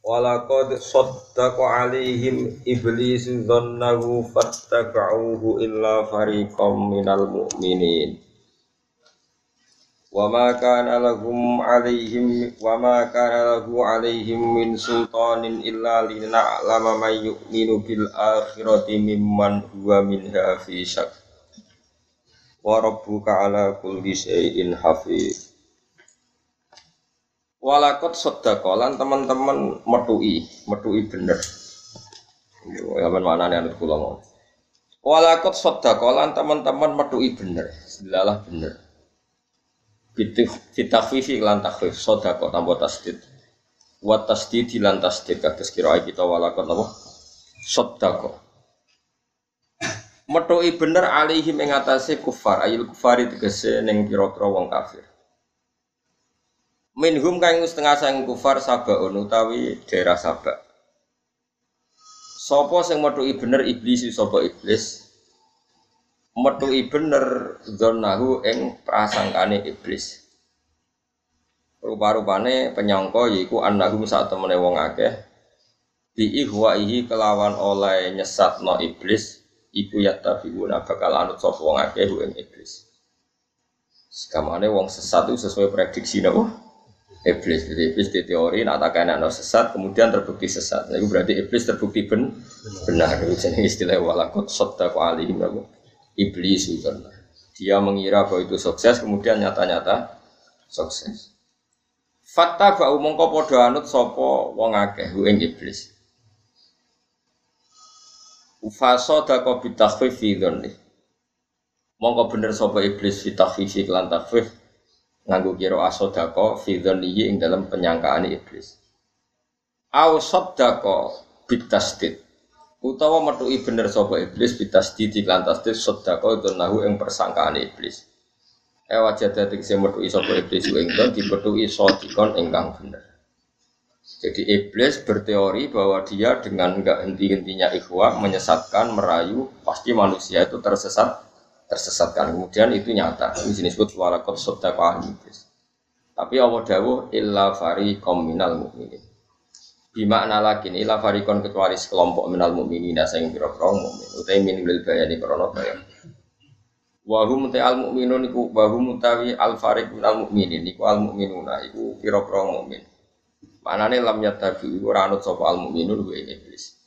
Walaqad saddaqa alaihim iblis dhannahu fattaba'uhu illa fariqam minal mu'minin. Wa ma kana lahum alaihim wa ma kana lahu alaihim min sultanin illa lina'lama man yu'minu bil akhirati mimman huwa minha fi syak. Wa rabbuka ala kulli syai'in hafiz. Walakot sodakolan teman-teman metui, metui bener. Zaman mana nih anut kula mau. Walakot sodakolan teman-teman metui bener, selalah bener. Fitafifi lan takhfif sodako tanpa tasdid. Wat tasdid lan tasdid kados kira kita walakot apa? Sodako. Metui bener alihi mengatasi kufar, ayil kufari tegese neng pira-pira wong kafir. Minhum kang setengah sang kufar sabaun utawi daerah Sabak. Sopo sing metuki bener iblis sapa iblis? Metuki bener zonahu ing prasangkane iblis. Rupa-rupane penyangka yaiku annahum sak temene wong akeh bi ihwaihi kelawan oleh nyesatno iblis iku yattabiuna bakal anut sapa wong akeh ing iblis. Sekamane wong sesat itu sesuai prediksi napa? Iblis. Jadi iblis di teori nak tak kena sesat, kemudian terbukti sesat. Nah, itu berarti iblis terbukti ben benar. Itu jenis istilah walakot sota alim iblis itu. Dia mengira bahwa itu sukses, kemudian nyata-nyata sukses. Fakta bau mongko podo anut sopo wong akeh ing iblis. Ufaso dako bitakhfif fi Mongko bener sopo iblis fitakhfif lan takhfif nganggo kira asodako fidhoniyi ing dalam penyangkaan iblis. Au sodako bitasdid utawa metui bener sapa iblis bitasdid lan tasdid sodako nahu ing persangkaan iblis. Ewa jada tegese metui sapa iblis ing don dipetui sodikon ingkang bener. Jadi iblis berteori bahwa dia dengan enggak henti-hentinya ikhwah menyesatkan, merayu, pasti manusia itu tersesat tersesatkan. Kemudian itu nyata. Ini jenis disebut walakot iblis. Tapi Allah dawuh illa fariqom minal mu'minin. Bima lakin illa farikon kecuali sekelompok minal mu'minin sing pira-pira mukmin. Utai min lil bayani krana bayan. Wa hum al mu'minun iku wa hum al fariq minal mu'minin iku al mu'minuna iku pira-pira mukmin. Manane lam yatabi ora anut sapa al mu'minun wa iblis.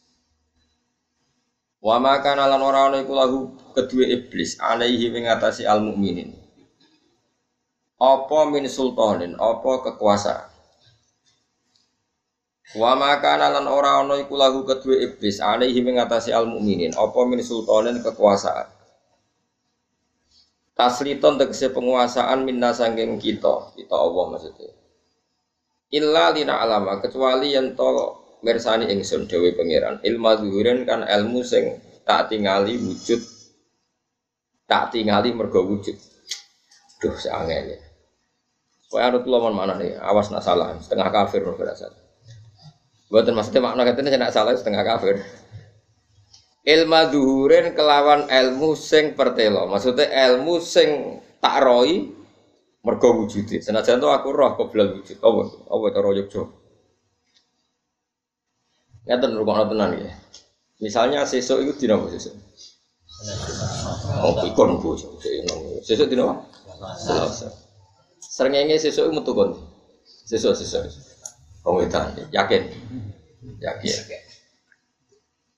Wa ma kana lan ora ana iku lahu kedua iblis alaihi ing atasi al mukminin. Apa min sultanin, apa kekuasaan. Wa ma kana lan ora ana iku lahu kedua iblis alaihi ing atasi al mukminin, apa min sultanin kekuasaan. Tasliton tegese penguasaan minna sangking kita, kita Allah maksudnya. Illa lina alama kecuali yang to mirsani ingsun dewi pangeran ilmu zuhurin kan ilmu sing tak tingali wujud tak tingali mergo wujud duh seangel ya Pokoknya harus lo mana nih, awas nak salah, setengah kafir berasa. Buatan maksudnya makna katanya nak salah setengah kafir. Ilmu zuhurin kelawan ilmu sing pertelo, maksudnya ilmu sing tak roi mergo wujud. Senajan tuh aku roh kok belal wujud. Apa? Apa roh yuk Ngeten rumah tenan ya. Misalnya sesuk itu dina apa sesuk? Oh, ikon bu, sesuk dina apa? Selasa. Srengenge sesuk metu kon. Sesuk sesuk. Wong wedan, yakin? Yakin.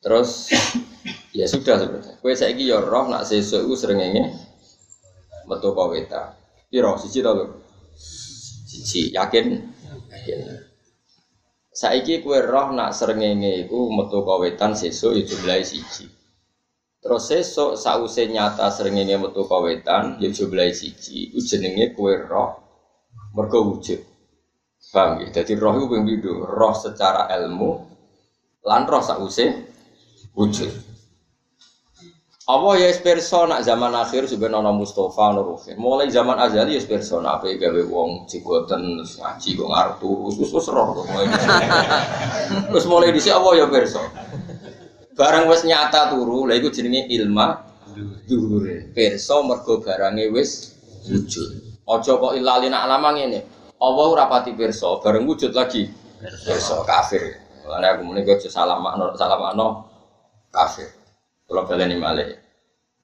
Terus ya sudah sebenarnya. Kowe saiki ya roh nak sesuk iku srengenge metu kok wedan. Piro siji to, Siji, yakin? Yakin. Saiki kue roh nak serengenge iku metu kawetan sesuk ya jumlahe siji. Terus sesuk sause nyata serengenge metu kawetan ya jumlahe siji. Iku jenenge kue roh mergo wujud. Paham ya? Jadi roh itu ping Roh secara ilmu lan roh sause wujud. Allah ya perso nak zaman akhir sebenarnya Mustafa nono Mulai zaman azali ya perso nak apa gawe wong cigoten ngaji kok ngarep terus terus terus roh Terus mulai di Allah ya perso. Barang wis nyata turu, lha iku jenenge ilma dhuwure. Perso mergo barange wis wujud. Aja kok ilalina alama ngene. Allah perso, bareng wujud lagi perso kafir. Mulane aku muni kok salah makna salah makna kafir. Kalau baleni malih.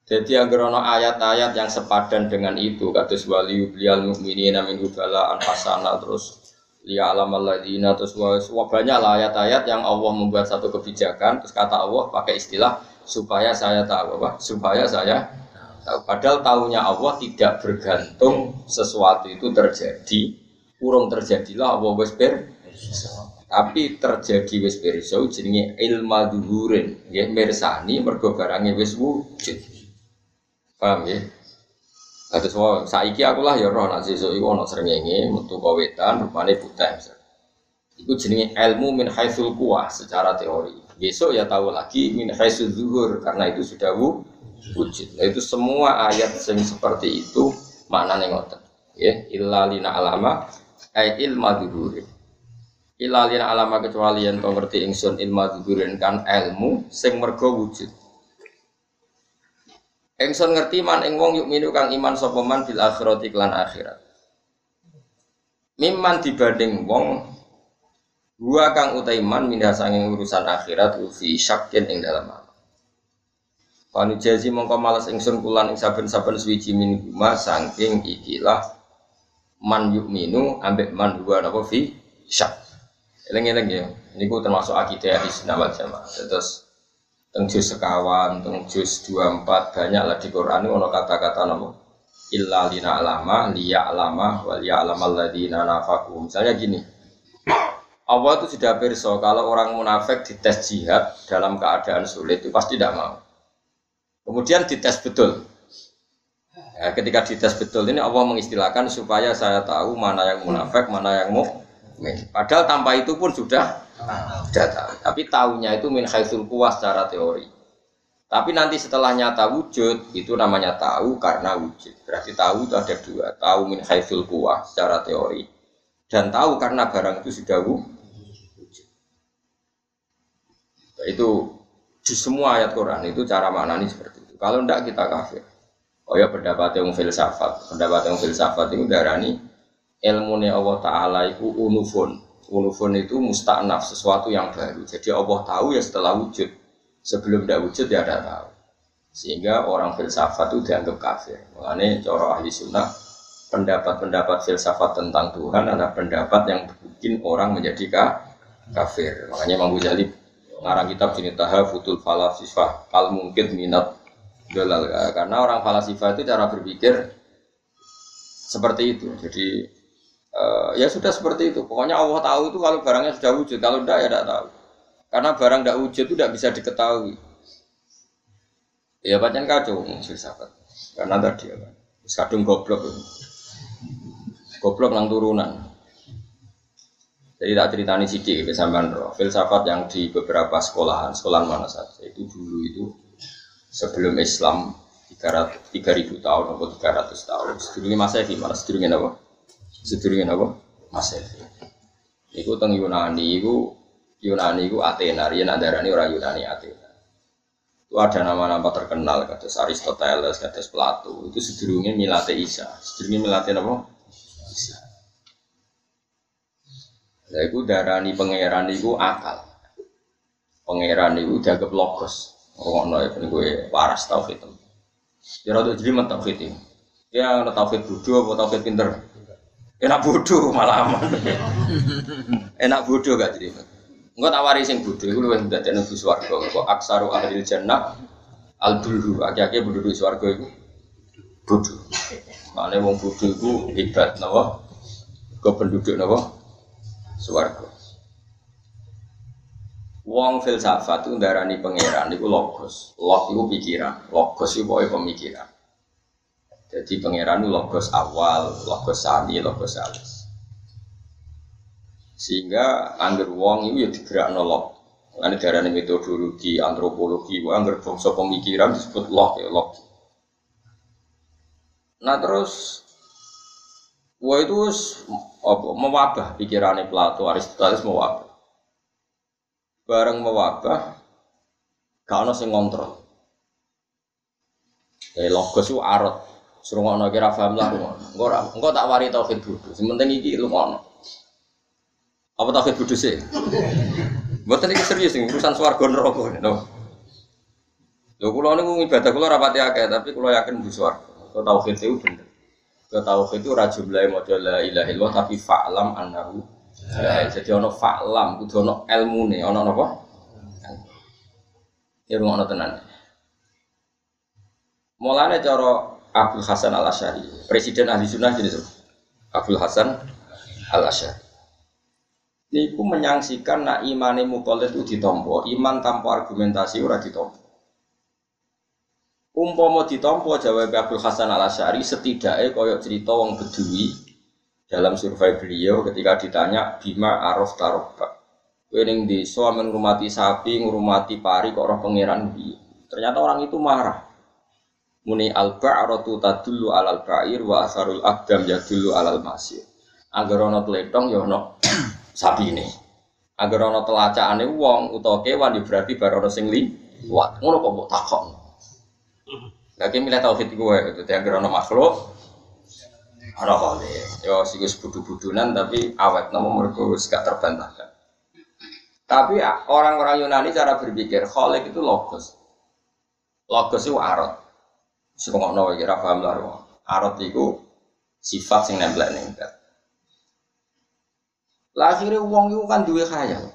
Jadi agar ono ayat-ayat yang sepadan dengan itu, kata wali belial mukminin amin hubala anfasana terus liya alam alladzina terus wah banyak lah ayat-ayat yang Allah membuat satu kebijakan terus kata Allah pakai istilah supaya saya tahu apa supaya saya tahu padahal tahunya Allah tidak bergantung sesuatu itu terjadi kurang terjadilah Allah wes tapi terjadi wis pirsa jenenge ilma duhurin nggih mirsani mergo barange wis wujud paham ya Ada semua saiki aku lah ya roh nak sesuk iku ana srengenge metu ka wetan rupane putih Iku jenenge ilmu min haitsul kuwah secara teori. Besok ya tahu lagi min haitsul zuhur karena itu sudah wujud. Nah, itu semua ayat yang seperti itu maknane ngoten. Ya, illa lina alama ay ilma dhuhurin ilalin alama kecuali yang kau ngerti ingsun ilmu dudurin kan ilmu sing mergo wujud. Ingsun ngerti man ing wong yuk minu kang iman sopeman bil akhirati klan akhirat. Miman dibanding wong gua kang utaiman mindah sanging urusan akhirat ufi syakin ing dalam alam. Panu jazi mongko malas ingsun kulan ing saben-saben suwiji min guma saking ikilah man yuk minu ambek man gua napa fi syak Eleng-eleng ya, ini ku termasuk akidah di wal jamaah. Terus teng juz sekawan, teng juz 24 banyak lah di Quran ini kata-kata nama illa lina alama, liya alama, wal ya alamal ladina nafaku. Misalnya gini, Allah itu sudah perso kalau orang munafik dites jihad dalam keadaan sulit itu pasti tidak mau. Kemudian dites betul. Ya, ketika dites betul ini Allah mengistilahkan supaya saya tahu mana yang munafik, mana yang mau Padahal tanpa itu pun sudah sudah tahu. Tapi tahunya itu min haitsul kuwas secara teori. Tapi nanti setelah nyata wujud itu namanya tahu karena wujud. Berarti tahu itu ada dua. Tahu min haitsul kuwas secara teori dan tahu karena barang itu sudah wujud. Itu di semua ayat Quran itu cara maknani seperti itu. Kalau tidak kita kafir. Oh ya pendapat yang filsafat, pendapat yang filsafat itu darani ilmu Allah Ta'ala itu unufun. Unufun itu musta'naf sesuatu yang baru. Jadi Allah tahu ya setelah wujud. Sebelum tidak wujud ya tidak tahu. Sehingga orang filsafat itu dianggap kafir. Makanya cara ahli sunnah pendapat-pendapat filsafat tentang Tuhan adalah pendapat yang bikin orang menjadi kafir. Makanya Imam Ghazali ngarang kitab jenis futul falasifah al mungkin minat dolal karena orang falasifah itu cara berpikir seperti itu. Jadi uh, ya sudah seperti itu. Pokoknya Allah tahu itu kalau barangnya sudah wujud, kalau tidak ya tidak tahu. Karena barang tidak wujud itu tidak bisa diketahui. Ya pancen kacau filsafat. Karena tadi ya kan. Kadung goblok. Goblok nang turunan. Jadi tak ceritani sidik ke sampean. Filsafat yang di beberapa sekolahan, sekolahan mana saja itu dulu itu sebelum Islam 300 3000 tahun atau 300 tahun. Sedurunge Masehi, mana sedurunge apa? Sedurunge apa? Masehi. Iku teng Yunani iku Yunani iku Athena, riyen andarane orang Yunani Athena. Itu ada nama-nama terkenal kata Aristoteles, kata Plato. Itu sedurunge milate Isa. Sedurunge milate apa? Isa. Lah iku darani pangeran iku akal. Pangeran iku dianggap logos. Ngono ya gue waras tauhid. Ya rada jelimet tauhid. Ya ana tauhid bodoh apa tauhid pinter? Enak bodoh malah aman. Enak bodoh gak jadi. Enggak tawari sing bodoh iku luwih ndadekno bu swarga. Kok aksaru ahli jannah al dulhu akeh-akeh penduduk swarga iku bodoh. Mane wong bodoh iku hebat napa? Kok penduduk napa? Swarga. Wong filsafat itu darani pangeran itu logos. Log itu pikiran, logos itu pemikiran. Jadi pangeran logos awal, logos sani, logos alis. Sehingga angger wong itu ya digerak nolok. Ini darah metodologi, antropologi, anggar bangsa pemikiran disebut log, ya, log. Nah terus, wah itu apa, mewabah pikirannya Plato, Aristoteles mewabah. Bareng mewabah, gak ada yang ngontrol. Logos itu arot. Suruh ngono kira paham lah Engko ora, engko tak wari tauhid bodho. Sementing iki lu ngono. Apa tauhid bodho sih? Mboten iki serius nih urusan swarga neraka no. Lho kula niku ibadah kula rapati akeh, tapi kula yakin di swarga. Kula tauhid itu bener. Kula tauhid itu ora jumlahe maca la ilaha illallah tapi fa'lam annahu Ya, jadi ono fa'lam, kudu ono ilmune, ono napa? Ya ngono tenan. Mulane cara Abdul Hasan Al Asyari, presiden ahli sunnah jenis Abdul Hasan Al Asyari. Niku menyangsikan nak imane mutolid itu ditompo, iman tanpa argumentasi ora ditompo. Umpama ditompo jawab Abdul Hasan Al Asyari setidaknya koyok cerita wong bedui dalam survei beliau ketika ditanya bima araf tarobak. Wening di soal ngurmati sapi, ngurmati pari kok roh pangeran. Ternyata orang itu marah muni al ba'ratu tadullu alal ba'ir wa asarul aqdam yadullu alal masir. Agar ana tletong ya ana sapine agar ana telacakane wong utawa kewan ya berarti bar ana sing liwat ngono kok mbok takok. Lagi milih tauhid gue itu agar ana makhluk ana kali sing wis budu-budunan tapi awet nama mergo wis gak terbantahkan. Tapi orang-orang Yunani cara berpikir Khalik itu logos. Logos itu arot Sengokno iki ra paham lah. Arot iku sifat sing nempel ning dat. Lahirnya wong itu kan duwe khayal.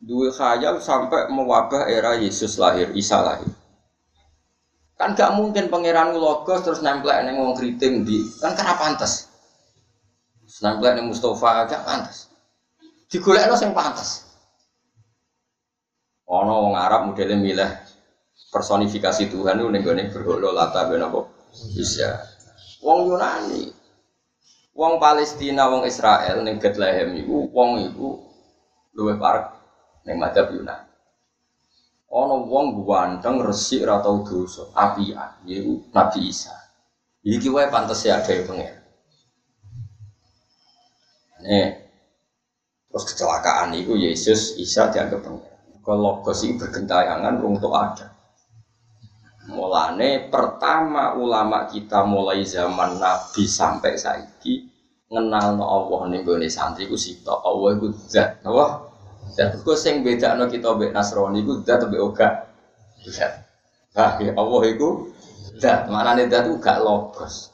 Duwe khayal sampai mewabah era Yesus lahir, Isa lahir. Kan gak mungkin pangeran logos terus nempel ning wong kriting di kan karena pantas. Nempel ning Mustafa gak pantas. Digolekno sing pantas. Ono wong Arab modelnya milih personifikasi Tuhan itu berholo lata ben apa? Bisa. Wong Yunani. Wong Palestina wong Israel ning Bethlehem iku wong iku luwih parek ning madhab Yunani. Ana wong ganteng resik ra tau dosa apian yaiku Nabi Isa. Iki wae pantes ya ada pengen Nih, terus kecelakaan itu Yesus Isa dianggap pengen. Kalau logos itu bergentayangan untuk ada. Mulane pertama ulama kita mulai zaman Nabi sampai saiki ngenal no Allah nih gue santri ku sito. Allah iku zat apa? Zat. Ku sing beda no kita be Nasrani ku zat be oga zat. Nah ya Allah iku zat. Nih zat gak logos.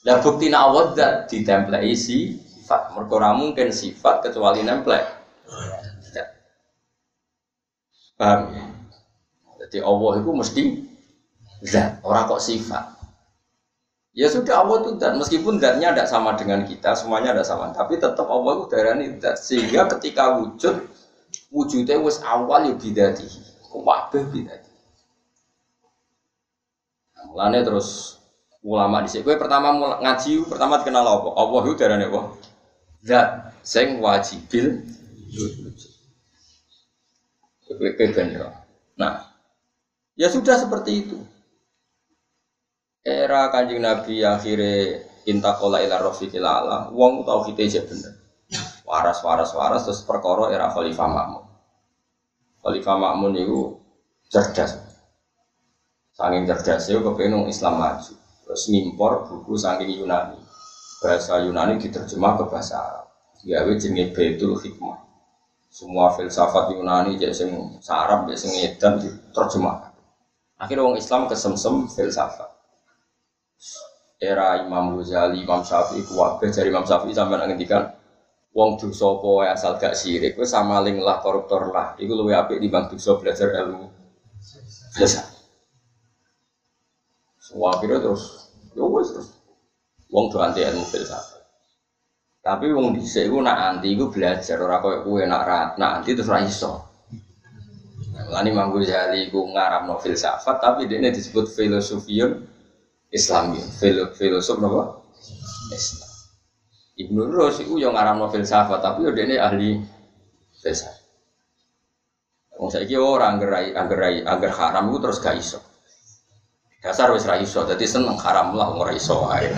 Dan bukti na Allah zat ditemplei sifat. Mereka mungkin sifat kecuali nemplek. Paham ya? Jadi Allah itu mesti zat, orang kok sifat. Ya sudah Allah itu zat, meskipun zatnya tidak sama dengan kita, semuanya tidak sama, tapi tetap Allah itu darani zat. Sehingga ketika wujud, wujudnya wis awal ya bidati, kabeh bidati. Nah, mulanya terus ulama di sini. pertama ngaji, pertama kenal apa? Allah itu darani apa? Zat, sing wajibil wujud. Nah, ya sudah seperti itu era kanjeng Nabi akhirnya intakola ila rofiqil wong tau kita aja bener. Waras waras waras terus perkara era Khalifah Makmun. Khalifah Makmun itu cerdas. Saking itu kepengen Islam maju. Terus ngimpor buku saking Yunani. Bahasa Yunani diterjemah ke bahasa Arab. Gawe jenenge Baitul Hikmah. Semua filsafat Yunani jadi sing Arab jadi sing Edan diterjemah akhirnya orang Islam kesemsem filsafat era Imam Ghazali, Imam Syafi'i, kuwabe dari Imam Syafi'i sampai ngendikan wong dosa apa asal gak sirik kowe sama ling lah koruptor lah. Iku luwih apik dibanding dosa belajar ilmu. Biasa semua kira terus yo wis terus. Wong do anti ilmu filsafat. Tapi wong dhisik iku nak anti iku belajar. Ora koyo kowe nak ra nak anti terus ra iso. Lani Imam Ghazali iku ngaramno filsafat tapi dia disebut filosofiun Islam ya, filosof nopo Islam. Ibnu Rus itu yang ngaram novel filsafat, tapi udah ini ahli filsafat. Wong saiki ora angger angger angger haram itu terus gak iso. Dasar wis ra iso, dadi seneng haram lah ora iso ae.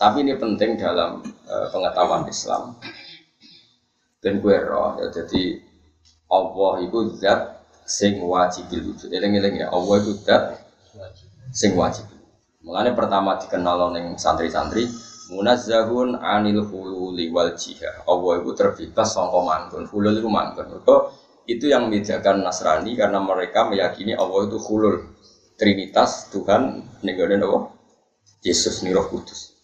Tapi ini penting dalam uh, pengetahuan Islam. Dan gue roh, ya, jadi Allah itu zat sing wajib wujud. Eling-eling ya, Allah itu zat sing wajib. Mengenai pertama dikenal oleh santri-santri, munazzahun anil hululi wal jihah. Allah itu terbebas sangka mangkun. Hulul itu mangkun. itu yang membedakan Nasrani karena mereka meyakini Allah itu hulul. Trinitas Tuhan negara Allah Yesus Roh Kudus.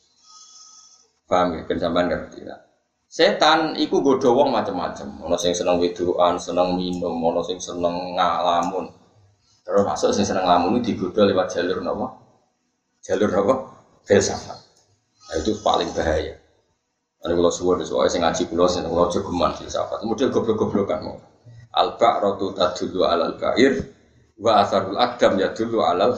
Paham ya? Ben ngerti lah. Setan iku godho wong macam-macam. Ono sing seneng wedoan, seneng minum, ono sing seneng ngalamun. Terus masuk sing seneng ngalamun digodho lewat jalur napa? Jalur napa? Filsafat. Nah, itu paling bahaya. Ada kalau suwon soalnya sing ngaji kulo sing kulo jogeman filsafat. Kemudian goblok-goblokan mau. Al-ba'ratu tadullu alal ba'ir wa asarul akdam ya dulu alal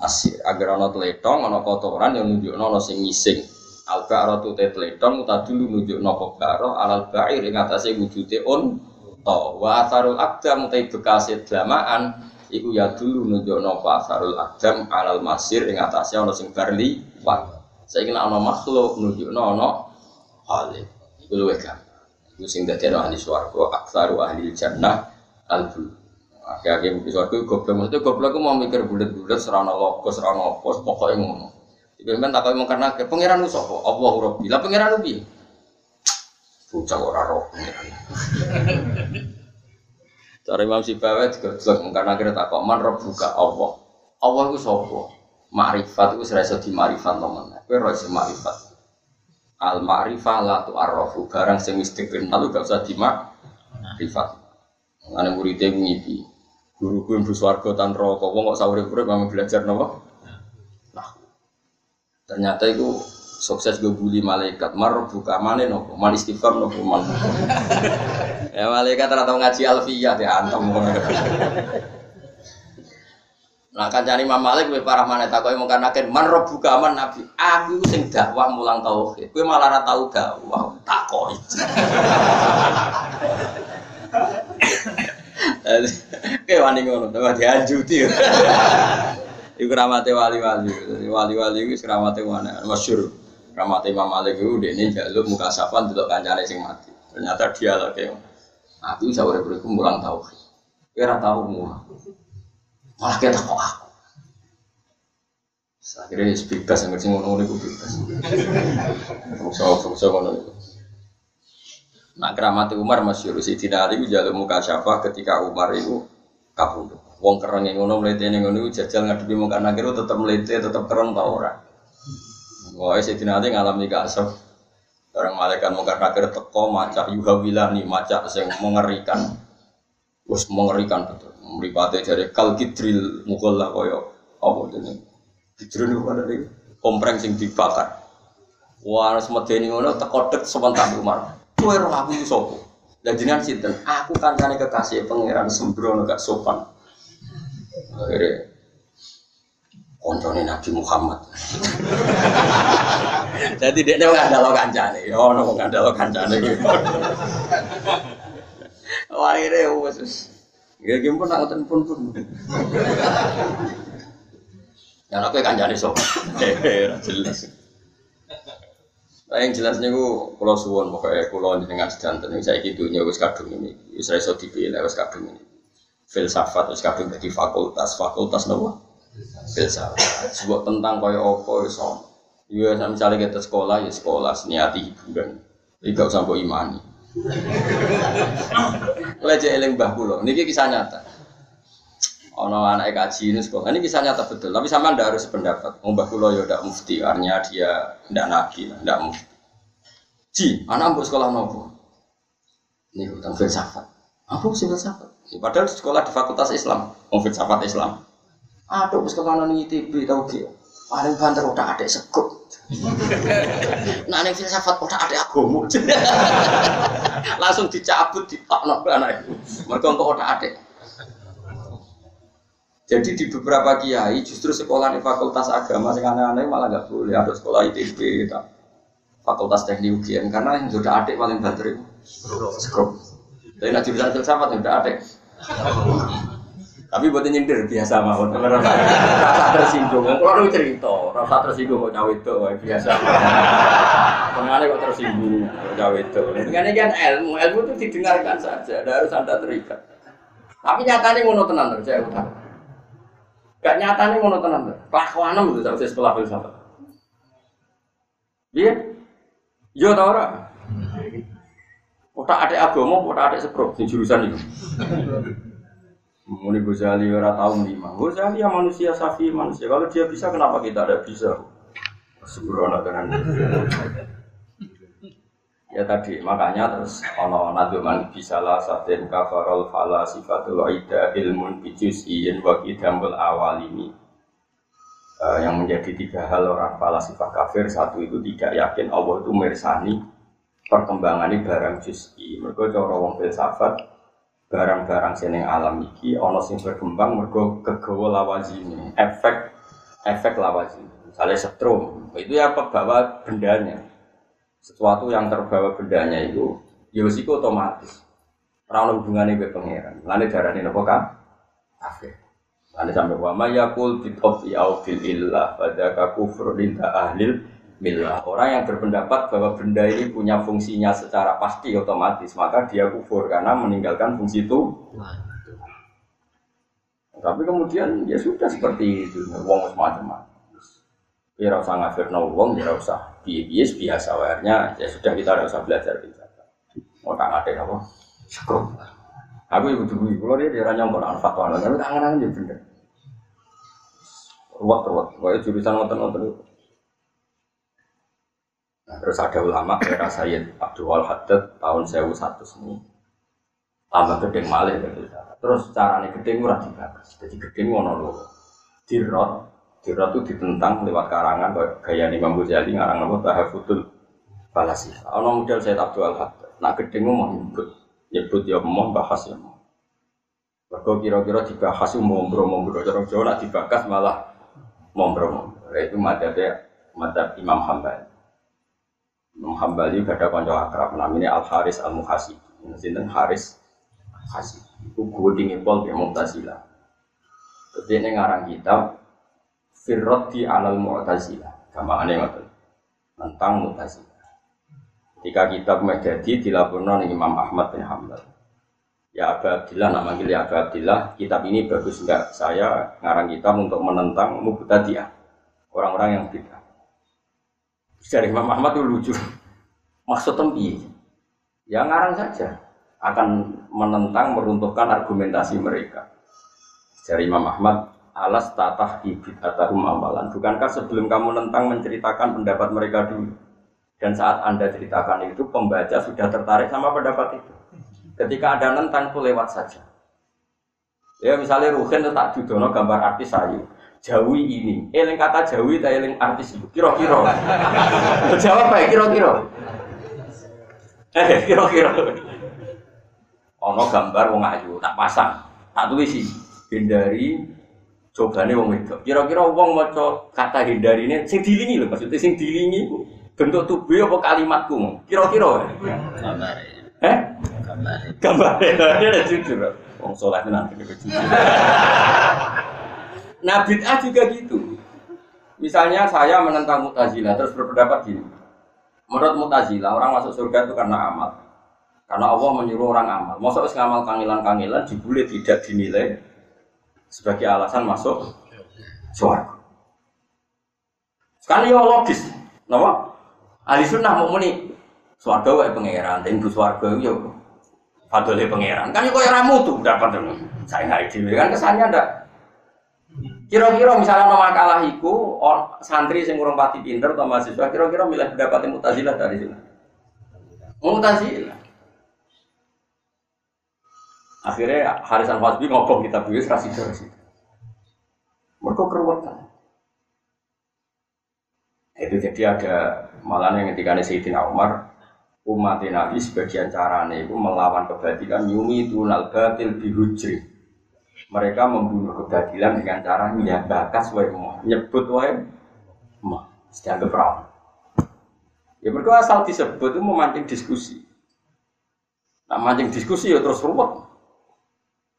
asir agar ana tletong ana kotoran yang nunjukno ana sing ngising al ba'ratu te tletong ta dulu nunjukno kobaro alal ba'ir ing atase wujude on to wa asarul akdam te bekase dlamaan iku ya dulu nunjukno asarul akdam alal masir ing atase ana sing barli wa saiki nek ana makhluk nunjukno ana hale iku luwih gampang. Iku sing dadi ahli swarga aksaru ahli jannah al Akhirnya mungkin suatu goblok, maksudnya goblok aku mau mikir bulat-bulat, serana logo, serana pos, pokoknya ngono. Jadi memang tak mau karena ke pangeran lu sopo, Allah Rabbi, lah pangeran lu bi. Bocah ora roh. Cara Imam Sibawa jelas karena akhirnya tak kok man buka Allah. Allah itu sopo, Ma'rifat itu serasa di ma'rifat teman. Kowe roh si ma'rifat. Al ma'rifah la tu arrofu barang sing wis dikenal gak usah di ma'rifat. Ana muridé ngipi. Guru gue mbus warga tan rokok, wong kok sahur urip mau belajar nopo? Nah, ternyata itu sukses gue bully malaikat. Mar buka mana nopo mal istighfar nopo mal. Ya malaikat rata ngaji alfiyah ya antem nah kan cari Imam Malik gue parah mana tak kau mau kan man buka man nabi. Aku sing dakwah mulang tauhid. Gue malah rata tahu dakwah tak kau Kayak wani ngono, tambah dianjuti. Iku ramate wali-wali, wali-wali iku ramate mana? Masyhur. Ramate Imam Malik iku dene jaluk muka safan delok kancane sing mati. Ternyata dia lagi Aku bisa urip urip mulang tau. Kira tau mulang. Malah kita kok aku. Akhirnya bebas, yang ngerti ngono-ngono itu bebas. Fungsi-fungsi ngono itu. Nak keramat Umar masyur Sidina Ali jalur muka syafa ketika Umar itu kabur. Wong kereng yang ngono melete yang ngono jajal ngadepi muka nakir tetap melete tetap kereng tau ora. Wah Sidina Ali ngalami kasar. Orang malaikat muka nakir teko macak yuhawilani macak yang mengerikan. Terus mengerikan betul. Meripati dari kal mukul lah koyo apa ini. Kidril itu pada kompreng sing dibakar. Wah semedeni ngono teko dek sebentar Umar. Kue roh aku sopo. Dan jenengan sinten, aku kancane kekasih pangeran sembrono gak sopan. Akhirnya koncone Nabi Muhammad. Jadi dia nggak ada lo kancane, oh no nggak ada lo kancane. Wah akhirnya wes, ya gimana pun aku pun pun. Yang aku kancane sopan, jelas. Nah, yang jelasnya ku kalau suwon pokoknya kalau dengan sedanten ini saya gitu wis kadung ini, wis iso dipilih wis kadung ini. Filsafat wis kadung jadi fakultas, fakultas nopo? Filsafat. Sebuah tentang kaya opo iso. Iya, misalnya kita sekolah ya sekolah niati hiburan. Jadi gak usah imani. Lejek eling mbah kula. Niki kisah nyata. Ono anak kaji ini sekolah. Ini kisah nyata betul. Tapi sama ndak harus sependapat. Mbah kula ya ndak mufti, artinya dia ndak nabi, ndak mufti. Ji, anak mbok sekolah nopo? Ini tentang filsafat. Apa sih filsafat? Ya, padahal sekolah di Fakultas Islam, mau filsafat Islam. Aduh, sekolah nang ITB tau ge. Paling banter udah ada sekut. nah, ini filsafat udah ada agama. Langsung dicabut di tak anak itu. Mereka untuk udah ada. Jadi di beberapa kiai justru sekolah di fakultas agama yang aneh-aneh malah nggak boleh ada sekolah ITB, tak. fakultas teknik UGM karena yang sudah adik paling banter itu skrup. Tapi nak jurusan filsafat tidak ada. Tapi buat nyindir biasa mawon, rasa tersinggung. Kalau lu cerita, rasa tersinggung kok cawe itu biasa. Pengen kok tersinggung kok cawe itu. Dengan kan ilmu, ilmu itu didengarkan saja, tidak harus anda terikat. Tapi nyatanya ngono tenan saya utang. Gak nyatanya ngono tenan. Kelakuanem itu saya sekolah filsafat. Iya, yo tau ora. Otak ada agama, ada sepro, di jurusan itu. Muni Ghazali ora tahu lima. Ghazali yang manusia safi manusia. Kalau dia bisa kenapa kita tidak bisa? Sembrono tenan. Ya tadi makanya terus ono naduman bisalah satin kafarol fala sifatul ida ilmun bijus iyin wa kidamul awal ini uh, yang menjadi tiga hal orang sifat kafir satu itu tidak yakin Allah itu mersani perkembangan barang juz'i mereka cara wong filsafat barang-barang seneng alam iki ono sing berkembang mergo kegawa lawazine efek efek lawazine. Misalnya setrum itu ya pembawa bendanya. Sesuatu yang terbawa bendanya itu ya itu otomatis. Ora hubungannya dengan pangeran. Lane darane napa kan kafir. Sampai wa mayakul bi au fil linda ahlil milah. Orang yang berpendapat bahwa benda ini punya fungsinya secara pasti otomatis, maka dia kufur karena meninggalkan fungsi itu. Tapi kemudian ya sudah seperti itu, wong semacam Ya usah ngafir no wong, ya usah bias biasa warnya, ya sudah kita tidak usah belajar bisa. Mau tak ada apa? Syukur. Aku ibu tuh ibu dia dia ranyong koran fatwa, tapi tangan-tangan juga bener. Ruwet ruwet, kayak jurusan nonton-nonton itu. Terus ada ulama era Sayyid Abdul Haddad tahun 1100 ini tambah gedeng malih gitu. Terus caranya gedeng murah dibatas. Jadi gedeng ngono. Dirot, dirot itu ditentang lewat karangan gaya Imam Ghazali ngarang nama Tahafutul Balasi. Ono model Sayyid Abdul Haddad. Nak gedeng mau nyebut, nyebut ya mau bahas ya mau. Mereka kira-kira dibahas mau mbro-mbro, cara Jawa nak dibahas malah mbro-mbro. Itu madhabnya madhab Imam Hambali. Imam Hambali gak ada konco akrab namanya Al Haris Al Muhasib. Sinten Haris Hasib. Iku gue dingin pol ya Mu'tazila. Jadi ini ngarang kitab Firroti alal Mu'tazila. Sama aneh ngoten. Tentang Mu'tazila. Ketika kitab menjadi dilaporkan oleh Imam Ahmad bin Hambal. Ya Abu Abdillah, nama ya Abu Abdillah, kitab ini bagus enggak? Saya ngarang kitab untuk menentang Mubtadi'ah. Orang-orang yang bid'ah. Dari Imam Ahmad itu lucu. Maksud. Ya ngarang saja akan menentang meruntuhkan argumentasi mereka. Dari Imam Ahmad, alas tatah ibid atahum amalan. Bukankah sebelum kamu nentang menceritakan pendapat mereka dulu? Dan saat anda ceritakan itu, pembaca sudah tertarik sama pendapat itu. Ketika ada nentang itu lewat saja. Ya misalnya Ruhin itu tak dudono gambar artis sayu. Jawi ini. Eling kata Jawi tak eling artis itu. Kira-kira. Jawab baik kira-kira. Eh kira-kira. Ono gambar wong ayu tak pasang. Tak tulis. Hindari cobane wong itu. Kira-kira wong maca kata hindari ini sing dilingi lho maksudnya sing dilingi bentuk tubuh apa kalimatku. Kira-kira. Gambar. Eh? Gambar. Gambar. Dia jujur. Wong soleh tenan jujur. Nah bid'ah juga gitu. Misalnya saya menentang mutazila terus berpendapat gini. Menurut mutazila orang masuk surga itu karena amal. Karena Allah menyuruh orang amal. Masuk ngamal kangilan-kangilan dibully tidak dinilai sebagai alasan masuk surga. Sekarang ya logis. Kenapa? Ahli sunnah mau muni Suarga wae pangeran, dan bu suarga yo fadole pangeran. Kan yo koyo ramu tuh dapat saya nggak dhewe kan kesannya ndak Kira-kira misalnya nama makalah iku santri sing urung pati pinter atau mahasiswa kira-kira milih pendapat Mu'tazilah dari sini. Mu'tazilah. Akhirnya Haris Al Fasbi ngobong kita buyus kasih terus. Mereka keruwetan. Itu jadi ada malah yang ketika Sayyidina Umar umat Nabi sebagian caranya itu melawan kebatilan yumi tunal batil bihujri mereka membunuh kebatilan dengan cara bakas wae mau nyebut wae mau dianggap perawan ya mereka asal disebut itu memancing diskusi Nah mancing diskusi ya terus ruwet.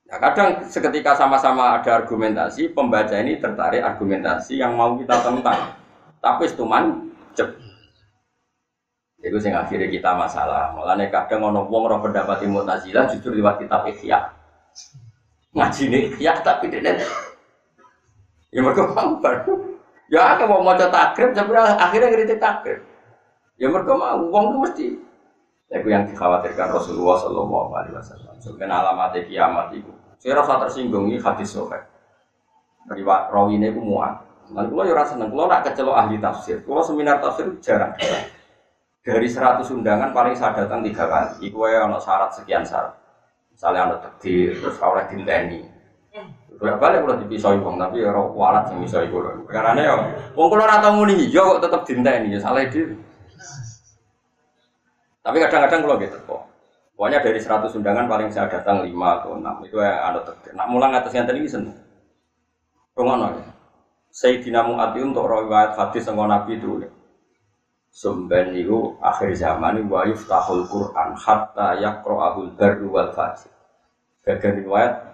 Nah, kadang seketika sama-sama ada argumentasi, pembaca ini tertarik argumentasi yang mau kita tentang. Tapi setuman cep. Itu sing akhirnya kita masalah. Mulane kadang ono wong roh pendapat Mu'tazilah justru lewat kitab Ihya. Ngaji nih Ihya tapi dene Ya mereka mau. Ya aku mau maca takrib sebenarnya akhirnya kritik takrib. Ya mereka mau wong itu mesti itu yang dikhawatirkan Rasulullah Shallallahu Alaihi Wasallam. Sebenarnya alamat kiamat itu. Saya rasa tersinggung ini hadis sohail. Dari rawi ini aku muat. Dan kalau ya rasa seneng, kalau nak kecelok ahli tafsir, kalau seminar tafsir jarang. Dari 100 undangan paling saya datang tiga kali. Iku ya syarat sekian syarat. Misalnya ono takdir, terus oleh dinteni. Bolak balik kalau dipisau wong, tapi ya walat yang bisa ibu. Karena ya, wong kalau rata muni hijau kok tetap dinteni, ya salah diri. Tapi kadang-kadang kalau gitu kok. Pokoknya dari 100 undangan paling saya datang 5 atau 6. Itu ya ada terkait. Nak mulang atas yang tadi seneng. Pengono ya. Sayyidina Mu'ati untuk riwayat hadis sama Nabi itu. Sumben itu akhir zaman wa yuftahul Quran hatta yaqra'ahul barru wal fajir. Bagian riwayat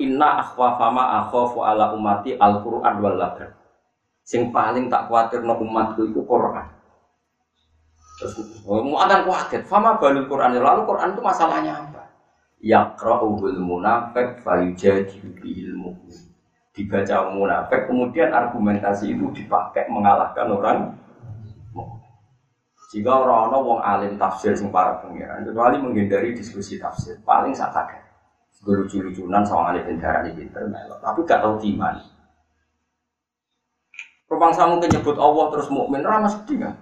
Inna akhwafama akhafu ala umati al-Quran wal labar. Sing paling tak khawatir no umatku itu Quran. Terus mau akan kuaget, fama balul Quran lalu Quran itu masalahnya apa? Yaqra'uhul munafik fayujadilu ilmu. Dibaca munafik, kemudian argumentasi itu dipakai mengalahkan orang jika orang-orang wong alim tafsir sing para pengiran, kecuali menghindari diskusi tafsir, paling sak kaget. Lucu-lucunan sama alim bendara di pinter, tapi gak tahu gimana. Rumang samu nyebut Allah terus mukmin, ramah sedih kan?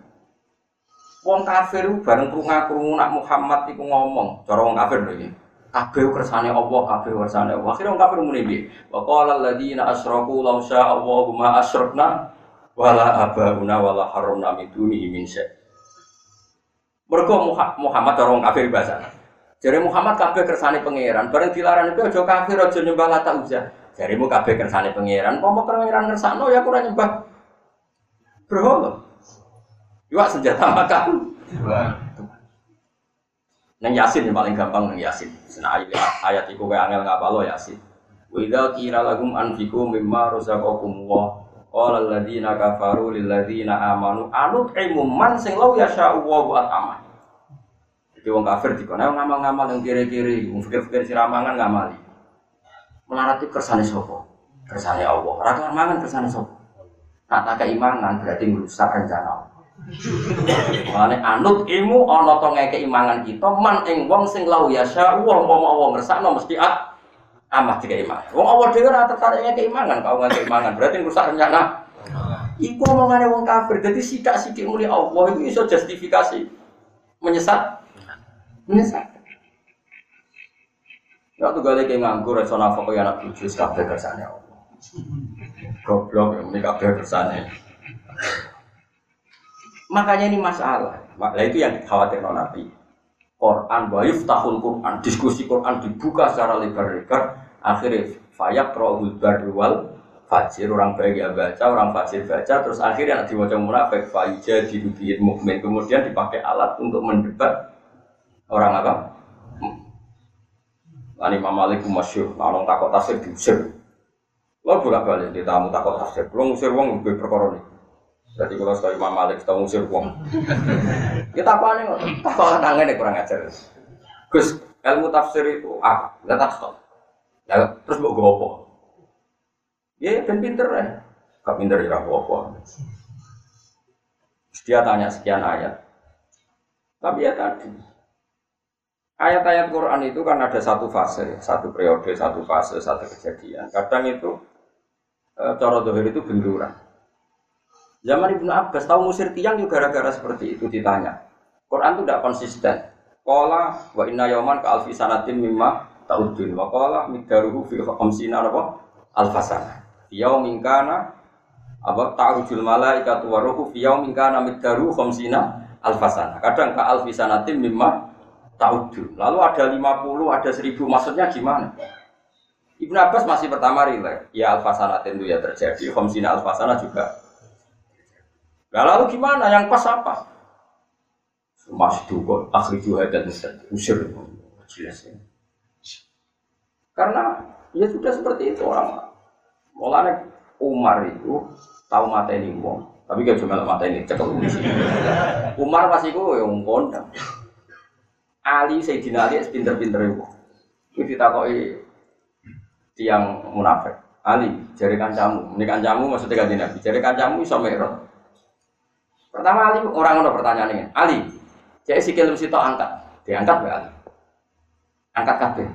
Wong kafir bareng krungu-krungu nak Muhammad iku ngomong, cara wong kafir lho. Kabeh kersane Allah, kabeh kersane Allah. Akhire wong kafir muni piye? Wa qala alladziina asyraku law syaa Allahu ma asyrakna wala abauna wala haramna min dunihi min syai. Mergo Muhammad cara wong kafir bahasa. Jare Muhammad kabeh kersane pangeran, bareng dilarang itu aja kafir aja nyembah Lata Uzza. Jaremu kabeh kersane pangeran, pomo pangeran ngersakno ya kurang nyembah. Berhala. Iwak senjata makan. Neng Yasin yang paling gampang neng Yasin. Sena ayat, ayat itu kayak angel nggak balo Yasin. Wida kira lagum anfiku mimma rozaqakum wa qala kafaru lil ladziina amanu anut ilmu man sing law yasha'u wa buat aman. Jadi wong kafir dikono ngamal-ngamal yang kiri-kiri, wong fikir-fikir siramangan ngamali. Melarat itu kersane sapa? Kersane Allah. Ora mangan kersane sapa? Nak tak keimanan berarti merusak rencana Allah. Mane anut ilmu ana to ngeke imangan kita man ing wong sing lau yasya wong mau wong ngersakno mesti at amah tiga iman. Wong Allah dhewe ora tertarik ngeke imangan, kau ngeke imangan berarti rusak rencana. Iku omongane wong kafir. Jadi sidak-sidik muli Allah itu iso justifikasi menyesat. Menyesat. Ya tuh gale kayak nganggur reso nafkah ya anak cucu kabeh kersane Allah. Goblok ya muni kabeh kersane. Makanya ini masalah. Nah, itu yang dikhawatirkan Nabi. Quran wa yuftahul Quran, diskusi Quran dibuka secara lebar-lebar, akhirnya fayak rohul barwal fajir orang baik ya baca, orang fajir baca, terus akhirnya nanti diwajah munafik fajir didubiin mukmin, kemudian dipakai alat untuk mendebat orang apa? Ini Imam Malik masyur, orang takut tafsir diusir. Lo bolak balik di tamu takut tafsir, lo ngusir uang lebih. Jadi kalau sekali Imam Malik kita ngusir uang. Kita apa nih? Tak tangan nih kurang ajar. Gus, ilmu tafsir itu apa? Gak stop. Ya, terus mau gue apa? Ya, ben pinter ya. Gak pinter ya apa-apa. Dia tanya sekian ayat. Tapi ya tadi, ayat-ayat Quran itu kan ada satu fase, satu periode, satu fase, satu kejadian. Kadang itu, e, cara dohir itu benturan. Zaman Ibnu Abbas tahu musir tiang juga gara-gara seperti itu ditanya. Quran itu tidak konsisten. Kola wa inna yoman ka alfi sanatin mimma taudun wa kola midaruhu fi khamsina apa alfasana. Yaumin kana apa ta'rujul malaikatu wa ruhu fi yaumin kana midaruhu khamsina alfasana. Kadang ka alfi sanatin mimma taudun. Lalu ada 50, ada 1000 maksudnya gimana? Ibnu Abbas masih pertama rileks. Ya alfasanatin itu ya terjadi. Khamsina alfasana juga Nah, lalu gimana? Yang pas apa? Mas Duko, akhri dan usir jelas ya. Karena ya sudah seperti itu orang. Mulanya Umar itu tahu mata ini wong, tapi gak cuma mata ini cekel Umar masih gue yang kondang. Ali Sayyidina Ali pinter-pinter itu. Itu ditakoi tiang munafik. Ali, jari kancamu. Ini kancamu maksudnya kanji Nabi. Jari kancamu iso merot. Pertama Ali orang ono pertanyaan ini. Ali, jadi si kilim situ angkat. Diangkat be Ali. Angkat kabeh.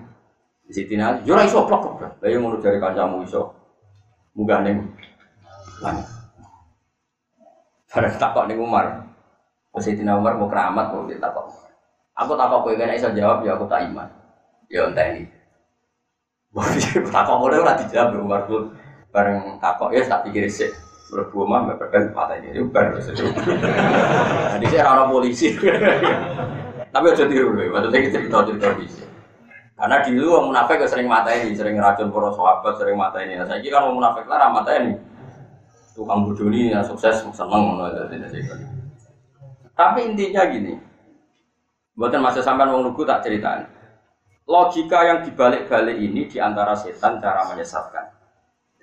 Di situ Ali, jura iso plok kok. Lah yang ngono jari kancamu iso. Munggah ning langit. Bareng takok ning Umar. Sayyidina Umar mau keramat mau ditakok. Aku takok kowe kena iso jawab ya aku tak iman. Ya enteni. Wah, takok ngono ora dijawab Umar tuh bareng takok ya tak pikir sih. Berbu mah mbak pepen mata ini itu baru sesuatu. Jadi saya orang polisi. Tapi aja tiru loh, maksudnya kita cerita cerita di Karena dulu orang munafik sering mata ini, sering racun para sahabat, sering mata ini. Nah, saya kira orang munafik lah ini. Tukang ini yang sukses seneng Tapi intinya gini, buatan masa sampai wong lugu tak ceritain. Logika yang dibalik-balik ini di antara setan cara menyesatkan.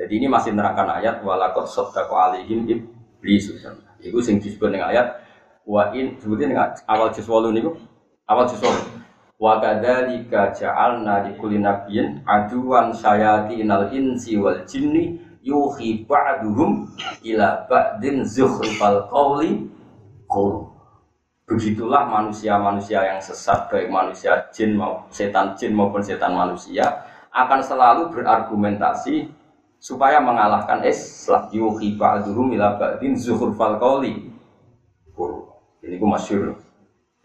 Jadi ini masih nerangkan ayat walakot sodako alihim iblis. Itu sing disebut dengan ayat wa in sebutin dengan awal juz ini awal juz wa kadzalika ja'alna li kulli nabiyyin aduwan syayatinal insi wal jinni yuhi ba'duhum ila ba'din zukhrufal qawli Begitulah manusia-manusia yang sesat baik manusia jin mau setan jin maupun setan manusia akan selalu berargumentasi supaya mengalahkan Islam yuhi ba'duhum ila ba'din zuhurfal qawli ini ku masyur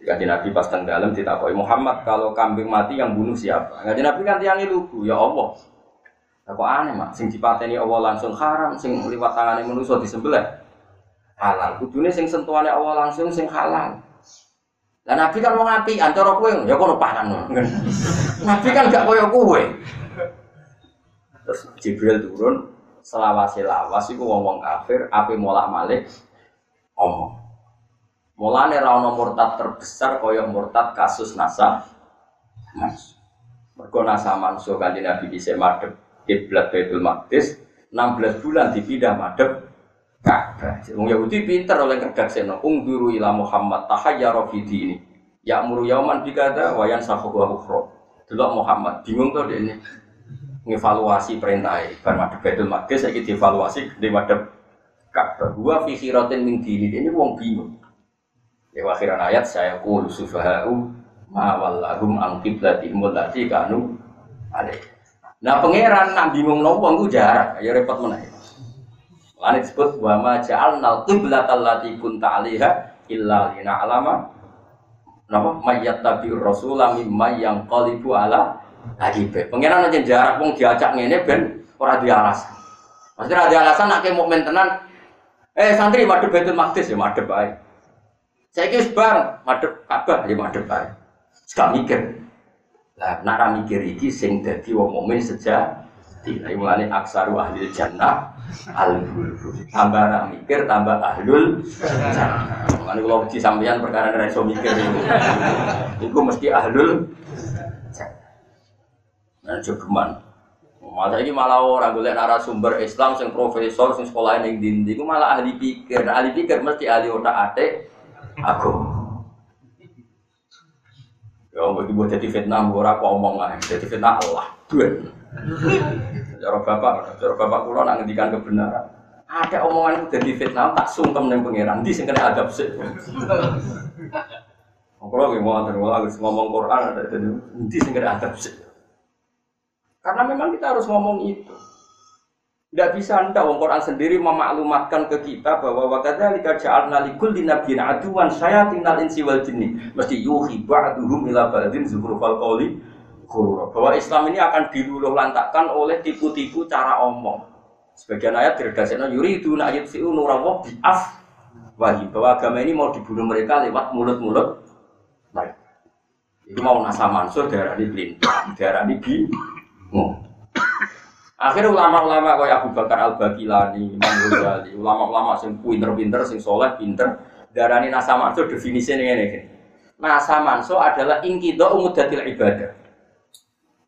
Kaji Nabi pas teng dalam ditakoi Muhammad kalau kambing mati yang bunuh siapa? Kaji Nabi kan tiang lugu ya Allah. Apa aneh mak? Sing dipateni Allah langsung haram, sing liwat tangane manusia disembelih halal. Kudune sing sentuhane Allah langsung sing halal. Lah Nabi kan mau ngapi, antara kowe ya kono pangan. Nabi kan gak koyo kowe. Terus Jibril turun selawase lawas iku wong-wong kafir ape molak malik omong. Mulane ra murtad terbesar kaya murtad kasus nasa mas. Mergo nasa manso kanjeng Nabi bisa madhep kiblat Baitul Maqdis 16 bulan dipindah madhep Ka'bah. Wong Yahudi pinter oleh seno. Ungduru ila Muhammad tahayyara fi dini. Ya'muru yauman bikada wa yansahu wa ukhra. Delok Muhammad bingung dia ini. Ngevaluasi perintah bar madhep Baitul Maqdis saiki dievaluasi di madhep Ka'bah. Wa fi khiratin min dini. Ini wong bingung. Ya akhiran ayat saya qul sufaha'u ma wallahum an qiblatihim allati kanu alaih. Nah pangeran nak bingung nopo ku jarak, ya repot menaik. Lan disebut wa ma ja'alnal qiblatal lati kunta 'alaiha illa alama napa mayat tabi rasulah mimma yang qalibu ala agibe. Pengiran aja jarak wong diajak ngene ben ora di alasan. Maksudnya ada alasan nak mau tenan eh santri madhep Baitul Maqdis ya madhep baik. Saya kira bareng madhep Ka'bah ya madhep baik. Sekali mikir. Lah nak mikir iki sing dadi wong mukmin sejak tidak mulane aksaru ahli jannah al tambah nak mikir tambah ahlul jannah mulane kalau di sampean perkara ora iso mikir itu mesti ahlul nah jogeman Masa ini malah orang golek narasumber Islam sing profesor sing sekolah ning dindi iku malah ahli pikir. Nah, ahli pikir mesti ahli otak atik aku. Ya, mau jadi fitnah, ora kok omong ae. Jadi fitnah Allah. Dua. Cara bapak, cara bapak kula nak ngendikan kebenaran. Ada omongan jadi fitnah tak sungkem ning pangeran. Di sing kena adab sih. Kalau mau antar harus ngomong Quran ada di sing kena adab sih. Karena memang kita harus ngomong itu. Tidak bisa anda Wong Quran sendiri memaklumatkan ke kita bahwa wakadnya lika ja'alna likul dinabiyyin aduan saya tinggal insi wal jinni. Mesti yuhi ba'duhum ila ba'din zuhrufal qawli bahwa Islam ini akan diluluh lantakkan oleh tipu-tipu cara omong. Sebagian ayat diredaksikan yuri itu ayat fi'u nurawo bi'af wahid bahwa agama ini mau dibunuh mereka lewat mulut-mulut baik. Itu mau nasa mansur daerah pelintang, daerah bingung. Akhirnya ulama-ulama kayak Abu Bakar Al Bakilani, Imam Ghazali, ulama-ulama sing pinter-pinter, sing soleh pinter, darah ini nasa mansur definisinya ini. nasa manso adalah ingkido umudatil ibadah.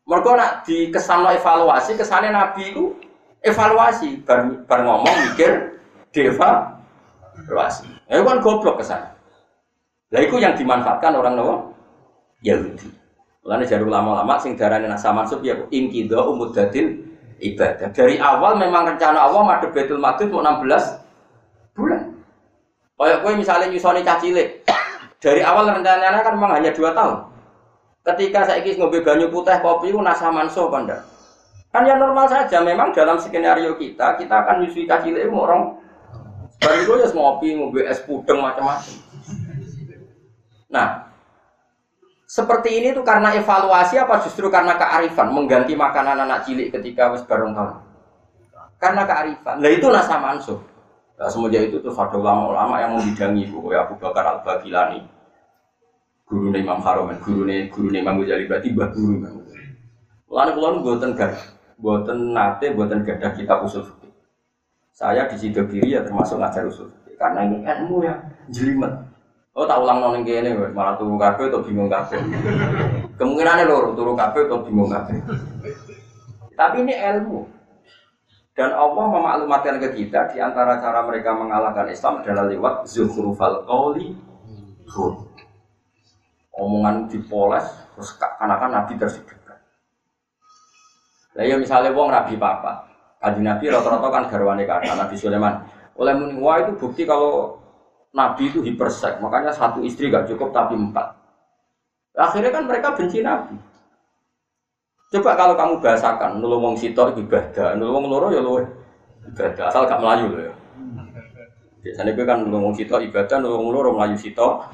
Mereka nak dikesanno evaluasi, kesannya Nabi itu evaluasi, bar, bar ngomong mikir deva evaluasi. Ya kan goblok kesan. Lah itu yang dimanfaatkan orang Nawa Yahudi. Mulane jadi ulama-ulama sing darane nasa mansub ya ingkido umudatil ibadah. Dari awal memang rencana Allah madhep Baitul Maqdis mau 16 bulan. Kayak kowe misalnya nyusoni cacilik, dari awal rencananya kan memang hanya dua tahun. Ketika saya ingin ngobrol banyu putih kopi itu nasa manso panda. Kan ya normal saja. Memang dalam skenario kita kita akan nyusui kaki itu orang. Baru itu ya ngopi ngobrol es pudeng macam-macam. Nah, seperti ini tuh karena evaluasi apa justru karena kearifan mengganti makanan anak cilik ketika wis bareng tahun. Karena kearifan. Nah itu nasa manso. Nah, semenjak itu tuh ada ulama-ulama yang membidangi bu, ya Abu Bakar Al Bagilani, guru Imam Haram, guru guru Imam Ghazali berarti bah guru Imam Ghazali. Lalu buatan gak, buatan nate, buatan gadah kita usul. Saya di situ kiri ya termasuk ngajar usul karena ini ilmu yang jelimet. Oh tak ulang nong ini, malah turun kafe atau bingung kafe. Kemungkinannya lor turun kafe atau bingung kafe. Tapi ini ilmu. Dan Allah memaklumatkan ke kita di antara cara mereka mengalahkan Islam adalah lewat zukhrufal qawli Omongan dipoles terus karena kan Nabi tersidikkan. Lah ya misalnya wong rabi papa. Kaji Nabi rata-rata kan garwane kata Nabi Sulaiman. Oleh muni itu bukti kalau Nabi itu hipersek, makanya satu istri gak cukup tapi empat. Akhirnya kan mereka benci Nabi. Coba kalau kamu bahasakan, nulung wong ibadah, nulung wong loro ya luwe ibadah, asal gak melayu loh ya. Biasanya gue kan nulung wong ibadah, nulung loro melayu sito.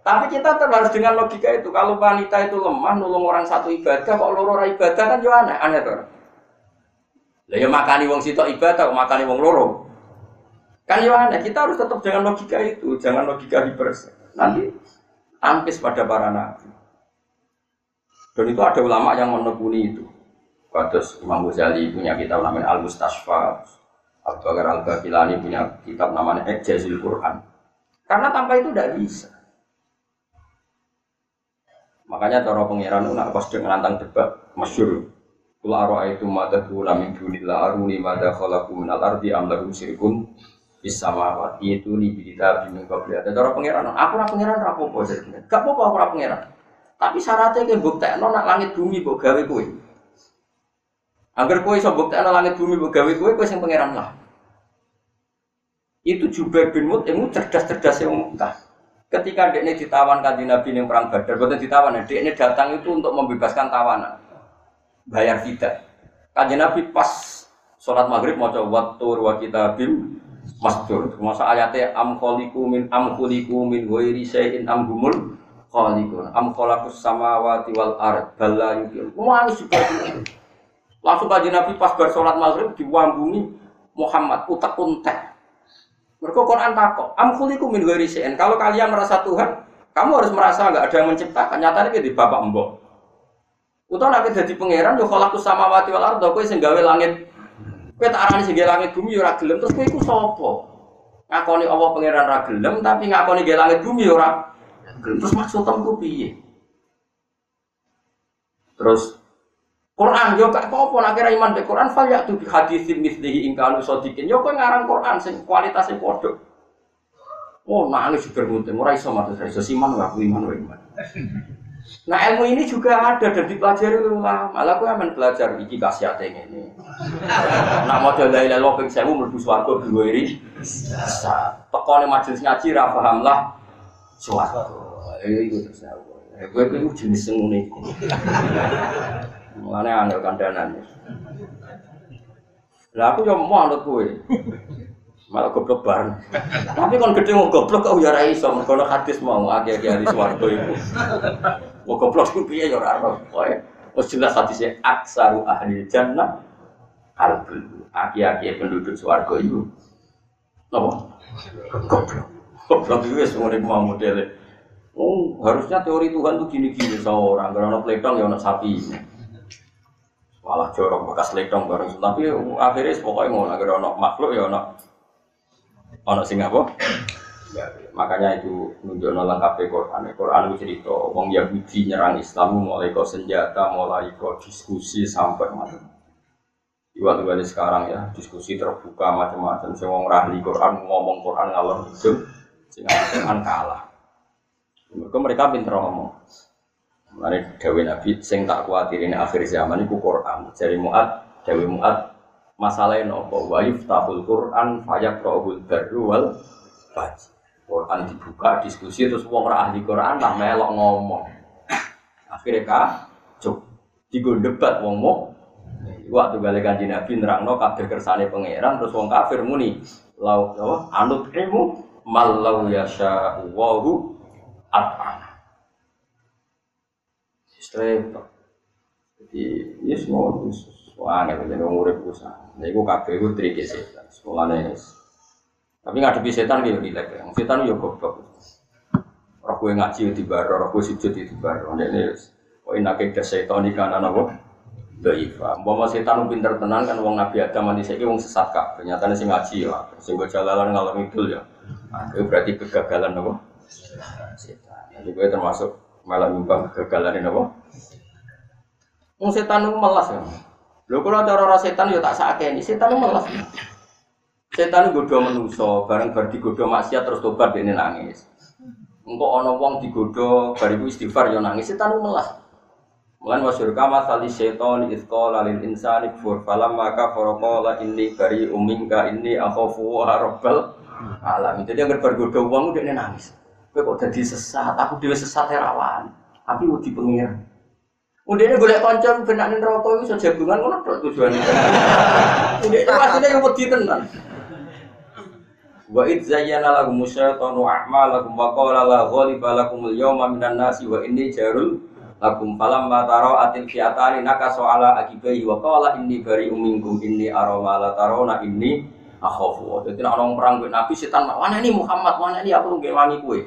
Tapi kita terus dengan logika itu, kalau wanita itu lemah, nulung orang satu ibadah, kok loro ibadah kan juga aneh, aneh tuh. Lah ya makani wong sito ibadah, makani wong loro. Ya aneh, kita harus tetap dengan logika itu, jangan logika hiperse. Nanti ampis pada para nabi. Dan itu ada ulama yang menekuni itu. Kados Imam Ghazali punya kitab namanya Al Mustasfa, Abu Bakar Al Bakilani punya kitab namanya Ejazil Quran. Karena tanpa itu tidak bisa. Makanya cara pengiran itu nak pas dengan nantang debat masyur. Kul itu mada kula min dunillah aruni mada khalaqu minal ardi am lahum syirkun bis samawati itu li bidita bimin qabli. Cara pengiran aku ora pengiran ora apa-apa jadi. Gak apa-apa aku ora pengiran. Tapi syaratnya kayak bukti nak langit bumi buat gawe. Agar kue so bukti langit bumi buat gawe kue, kue yang pangeran lah. Itu juga bin ilmu cerdas-cerdas yang muntah. Ketika ini ditawan kanji Nabi yang perang Badar, bukan ditawan, ini datang itu untuk membebaskan tawanan, bayar tidak. Kanji Nabi pas sholat maghrib mau coba tur wa kita bim masdur. Masa ayatnya am kholiku min am kholiku min wairi sayin am humul khaliqun. Am khalaqus samawati wal ard bala yukil wani juga langsung kaji nabi pas bar sholat maghrib diwambungi Muhammad utak untek. Mereka Quran takut am khuliku min ghairi kalau kalian merasa Tuhan kamu harus merasa nggak ada yang menciptakan. Nyatanya di bapak mbok. Utawa nek dadi pangeran yo khalaqus samawati wal ard kowe sing gawe langit kowe tak arani sing langit bumi ora gelem terus kowe iku sapa ngakoni Allah pangeran ra gelem tapi ngakoni gawe langit bumi ora Terus maksud kamu piye? Terus Quran yo gak apa-apa nak kira iman be Quran fal ya tu bi hadisin mislihi ing kalu sadikin yo kok ngarang Quran sing kualitasnya padha. Oh, nangis juga gunting, ora iso matur iso siman gak iman wae. Nah ilmu ini juga ada dan dipelajari ulama. Malah aku aman belajar iki khasiate ngene. Nak maca la ilaha illallah ping 1000 mlebu swarga biwiri. Tekone majelis ngaji ra lah swarga. Eh, itu terus aku. Gue itu jenis sengune. Mulane angel kandanan. Lah aku yo mau anut kowe. Malah goblok bareng. Tapi kon gede mau goblok kok ya ora iso hadis mau akeh-akeh hadis warga iku. Mau goblok ku piye ya ora ono. Wis jelas hadisnya aksaru ahli jannah albul. Aki-aki penduduk swarga itu. Apa? Goblok. Goblok itu wis ngene mau modele. Oh, harusnya teori Tuhan tuh gini-gini seorang, karena pledong ya anak sapi. Malah jorok bekas pledong bareng. Tapi akhirnya pokoknya mau anak makhluk ya anak anak sing apa? Ya, makanya itu nunjuk lengkap Quran. Quran itu cerita, wong Yahudi nyerang Islam mulai kok senjata, mulai kok diskusi sampai macam. Balik sekarang ya, diskusi terbuka macam-macam. Saya wong rahli Quran ngomong Quran ngalor hidup, sehingga Quran kalah. Mereka mereka pinter ngomong. Mulai Dewi Nabi, sing tak khawatir ini akhir zaman itu Quran. Jadi muat, Dewi muat, masalahnya nopo. Wa yuftahul Quran, fayak rohul baru wal fajr. Quran dibuka diskusi terus wong ora ahli Quran lah melok ngomong. Akhirnya kah cuk digo debat wong waktu balik kanji Nabi nerangno kabeh kersane pangeran terus wong kafir muni lau apa anut ilmu malau yasha wahu at'ana. Streptok. Jadi, ya semua itu Wah, nggak bisa ngurip usah. Nah, itu kabeh itu trik setan. Sekolahnya tapi ngadepi setan gitu rilek ya. Setan yo goblok. Roh gue ngaji di baro, roh gue sujud di baro. Ini kok inake ke setan iki kan ana apa? Daifa. Umpama setan pinter tenan kan wong Nabi Adam mandi saiki wong sesat kak. Ternyata sing ngaji ya, sing gue jalalan ngalor ngidul ya. Itu berarti kegagalan apa? Setan. Jadi gue termasuk malah nyumbang kegagalan ini apa? Wong setan melas ya. Lho kalau cara orang setan ya tak sakeni, setan melas. Setan godo menuso, bareng bar digodo maksiat terus tobat ini nangis. Engkau ono wong digodo bariku istighfar yo nangis, setan melas. Mulan masyur kama tali setan itqala lil insani kfur falam maka farakola ini bari umingka ini akhafu wa rabbal alam. Jadi yang bergodo wong udah nangis. Kowe kok dadi sesat, aku dhewe sesat rawan. Tapi wedi. Udah ini boleh konco benak nih rokok itu saja jagungan tujuannya. Udah itu aslinya yang wedi tenan. Wa id zayyana lahum syaitanu a'malakum wa qala la ghaliba lakum al-yawma minan nasi wa inni jarul lakum falamma tara atil fi'atani nakasu ala akibai wa qala inni bari'um minkum inni ara ma la tarawna inni akhafu. Dadi nek orang perang gue Nabi setan mana ini Muhammad, mana ini aku nggih wangi kowe.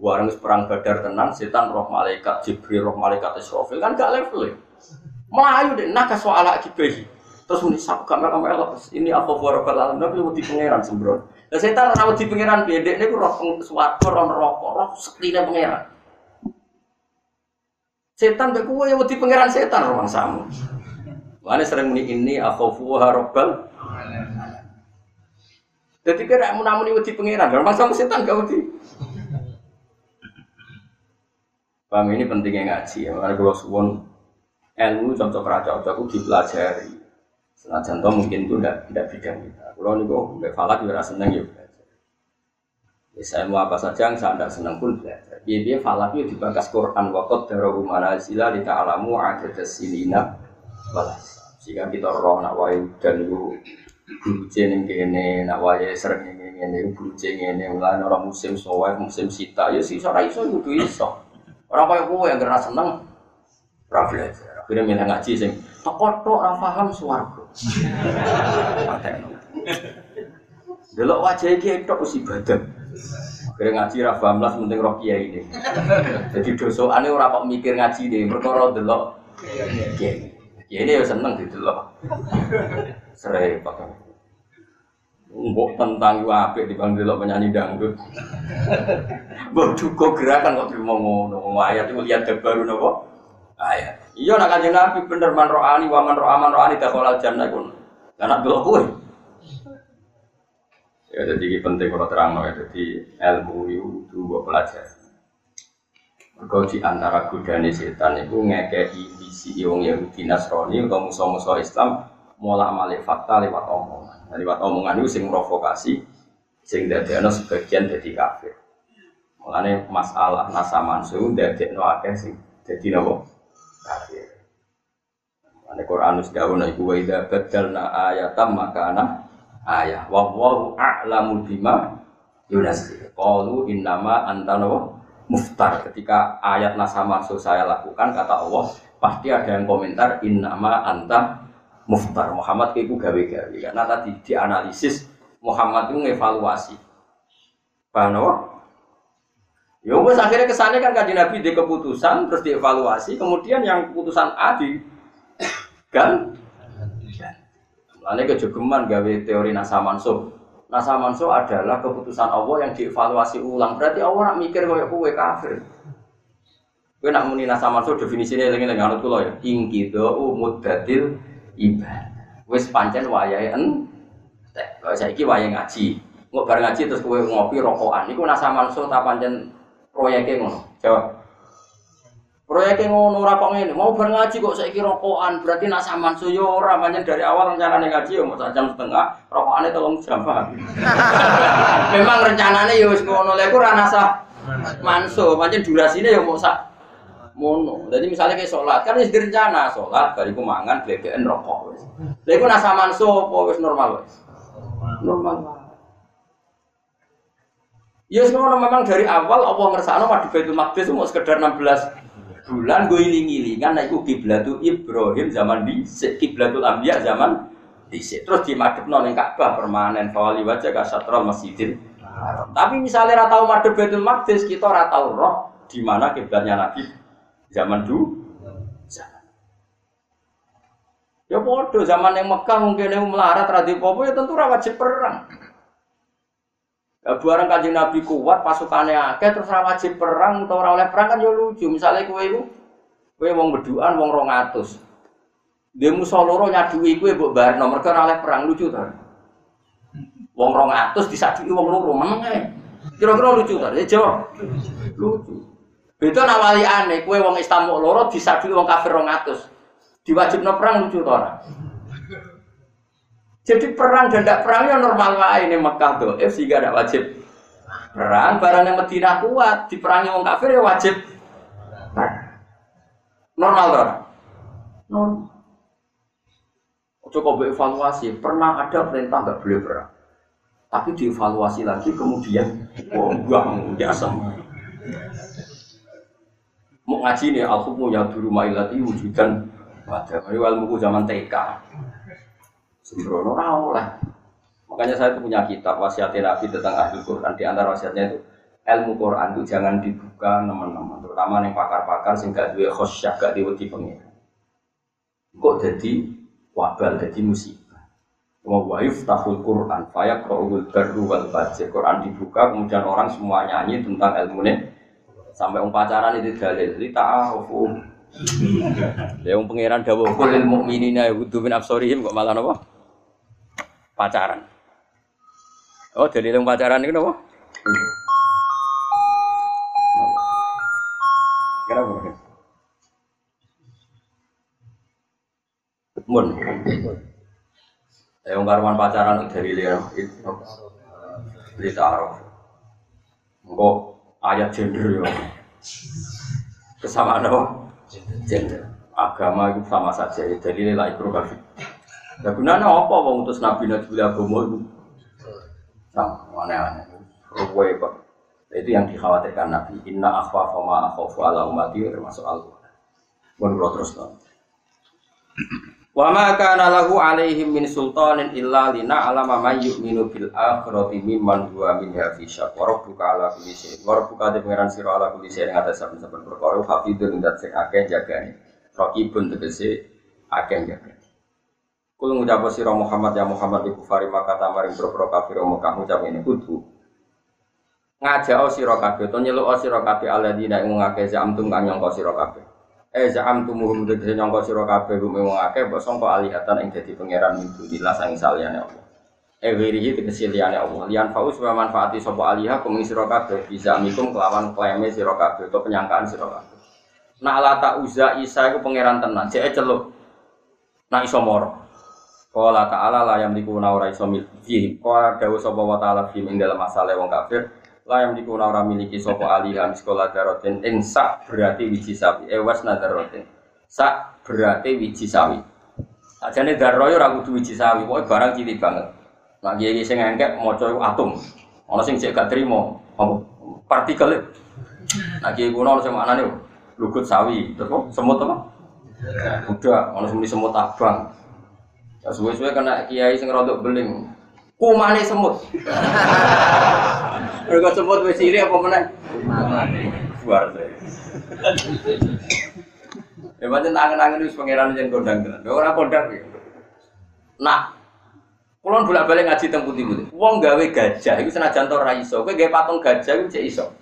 Warang perang Badar tenan setan roh malaikat Jibril roh malaikat Israfil kan gak level. ya. Melayu deh nakasu ala akibai. Terus muni sak gak melok ini aku rabbal alamin tapi di pangeran sembron. Lah setan ora wedi pangeran bedek niku roh swarga roh neraka, roh sekline pangeran. Setan mek kowe wedi pangeran setan roh samu. Mane sering muni ini akhafu rabbal Jadi kira mau namun wedi pangeran, dan masa setan gak wedi. Paham ini pentingnya ngaji ya, makanya kalau suwon ilmu cocok raja cocok dipelajari. Senajan toh mungkin itu tidak tidak bidang kita. Kalau nih kok nggak falak juga seneng ya belajar. Ya, mau apa saja yang saya tidak senang pun belajar. Dia dia falak itu dibakas Quran wakot darohu manazila di ta'alamu ada sinina balas. Jika kita roh nak wae dan itu guru jeneng kene nak wae sering ini ini guru jeneng ini mulai orang musim soal musim sita ya sih seorang iso itu iso. Orang kaya gue yang kena seneng belajar. Akhirnya milih ngaji sing tok tok ora paham swarga. Delok wajah iki tok wis ibadah. Akhirnya ngaji ra paham lah penting roh kiai ini. Jadi dosane ora kok mikir ngaji deh, perkara delok. Kiai ini ya seneng didelok. Serepet. Mbok tentang gue apik dipanggil delok penyanyi dangdut. Mbok duka gerakan kok terima ngono. Ayat itu lihat baru nopo? Ayat. Iya nak kanjeng Nabi bener man ro'ani wa man ro'aman ro'ani dakhalal jannah kun. Lah nak delok kowe. Ya jadi ini penting kalau terang ya jadi ilmu itu dua pelajar. Kau di antara godane setan itu ngekei visi wong Yahudi Nasrani atau musuh-musuh Islam mulai malik fakta lewat omongan. Nah, lewat omongan itu sing provokasi, sing dadekno sebagian jadi kafir. Mulane masalah nasa mansu dadekno akeh sing jadi nopo. Ane Quran wis dawuh iku wa idza badalna ayatam maka ana ayah wa wallahu a'lamu bima yunazil. Qalu innama anta nawa muftar. Ketika ayat nasa mansu saya lakukan kata Allah, pasti ada yang komentar innama anta muftar. Muhammad itu gawe-gawe karena tadi dianalisis Muhammad itu ngevaluasi. Paham apa? Ya akhirnya kesannya kan kaji Nabi di keputusan terus dievaluasi kemudian yang keputusan A di kan Lainnya kejogeman gawe teori nasa mansuh Nasa manso adalah keputusan Allah yang dievaluasi ulang. Berarti Allah nak mikir kayak kue kafir. Kue nak muni nasa manso definisinya lagi lagi anut kulo ya. Ingkido umuddatil ibadah. Wes pancen wayai en. Kalau saya iki wayai ngaji. Nggak bareng ngaji terus kue ngopi rokokan. Iku nasa manso tak pancen proyeknya ngono. Jawab. Proyeknya ngono ora kok ngene, mau bar ngaji kok saiki rokokan, berarti nak sampean suyo ora pancen dari awal rencanane ngaji ya mau jam setengah, rokokane tolong jam paham. Memang rencanane ya wis ngono, lha iku ora nasa manso, pancen durasine ya mau sak mono. Jadi misalnya kayak sholat, kan wis direncana sholat, bariku mangan, glegen rokok wis. Lha iku nasa manso apa wis normal wis? Normal. Ya semua memang dari awal Allah ngersakno madu Baitul Maqdis mau sekedar 16 bulan gue iling-ilingan nah itu kiblatu Ibrahim zaman di kiblatul Ambiya zaman di terus di madep non Ka'bah permanen fawali wajah kasatrol masjidil tapi misalnya ratau madep Baitul Maqdis kita ratau roh di mana kiblatnya Nabi zaman dulu Ya bodoh zaman yang Mekah mungkin yang melarat radhi popo ya tentu wajib perang. Barang kanjeng Nabi kuat, pasukannya akeh terus ora wajib perang atau ora oleh perang kan ya lucu. Misalnya kowe iku kowe wong beduan wong 200. Dia musuh loro nyadui kowe mbok barno mergo oleh perang lucu to. Wong 200 disadui wong loro meneng ae. Kira-kira lucu to? Ya jawab. Lucu. Beda nawali aneh, kowe wong Islam loro disadui wong kafir 200. Diwajibno perang lucu to ora? Jadi perang dan tidak perang ya normal lah ini Mekah tuh, eh sehingga tidak wajib perang. Barang yang Medina kuat, diperangi orang kafir ya wajib. Normal tuh. Normal. Coba evaluasi, pernah ada perintah nggak boleh perang. Tapi dievaluasi lagi kemudian, wah buang biasa. Mau ngaji nih, al-hukmu ya dulu mailati wujudan. Wadah, ilmu zaman TK. Sembrono lah. Makanya saya itu punya kitab wasiat Nabi tentang ahli Quran. Di antara wasiatnya itu ilmu Quran itu jangan dibuka teman-teman, terutama yang pakar-pakar sehingga dua khosyah gak diweti pengiran. Kok jadi wabal, jadi musibah. Wa waif tahul Quran, fayak rohul baru wal bajir. Quran dibuka, kemudian orang semua nyanyi tentang ilmu ini. Sampai umpacaran itu dalil, li ta'arufu. Ya, yang pengiran dawuh kulil mukminina yaghuddu min absarihim kok malah napa? Pacaran. Oh, jadi yang pacaran itu apa? Kenapa? Mun. Yang karuan pacaran dari liya itu Beli taruh. Engkau ayat gender ya. Kesamaan apa? Gender. Agama itu sama saja. Jadi nilai kafir. Lah gunanya apa wong utus nabi nabi agama itu? Sama aneh-aneh. Ruwe kok. Itu yang dikhawatirkan Nabi. Inna akhwa fama akhwafu ala umati termasuk Allah. Mun terus kan. Wa ma kana lahu alaihim min sultanin illa lina alama may yu'minu bil akhirati mimman huwa minha fi syak. Wa rabbuka ala kulli syai. Wa rabbuka de pangeran sira ala kulli syai ing atas saben-saben perkara hafidun dat sing akeh jagane. Raqibun tegese akeh jagane. Kul ngucap sira Muhammad ya Muhammad iku fari maka tamaring boro kafir Mekah ngucap ini kudu. Ngajak sira kabeh to nyeluk sira kabeh alladzina ing ngake zamtum kang nyangka sira kabeh. Eh zamtum muhum tegese nyangka sira kabeh rum ing ngake mbok sangka alihatan ing dadi pangeran min dunillah sang saliyane Allah. Eh wirihi tegese liyane Allah. Lian faus wa manfaati sapa aliha kum ing sira kabeh bisa mikum kelawan klaime sira kabeh utawa penyangkaan sira kabeh. Nah lata uza isa iku pangeran tenan, jek celuk. Nah iso moro. Qala ta'ala la yamliku ora iso miliki. Qala dawu sapa wa ta'ala fi ing dalam masalah wong kafir. La yamliku ora miliki sapa alihan sekolah darotin ing sak berarti wiji sawi. Eh was nadarotin. Sak berarti wiji sawi. Ajane darro yo ora kudu wiji sawi, pokoke barang cilik banget. Nah kiai sing engkek maca atom. Ana sing cek gak trimo apa partikel. Nah kiai kuno sing maknane lugut sawi, terus semut apa? Udah, ana sing semut abang. Ya suwe-suwe kena kiai sing rodok beling. Kumane semut. Mergo semut wis iri apa meneh? Kumane. Luar Ya pancen tangan-tangan wis pangeran yen kondang tenan. Ora kondang ya. Nak Kulon bolak-balik ngaji teng putih-putih. Wong gawe gajah iku senajan to ra iso. Kowe gawe patung gajah iku cek iso.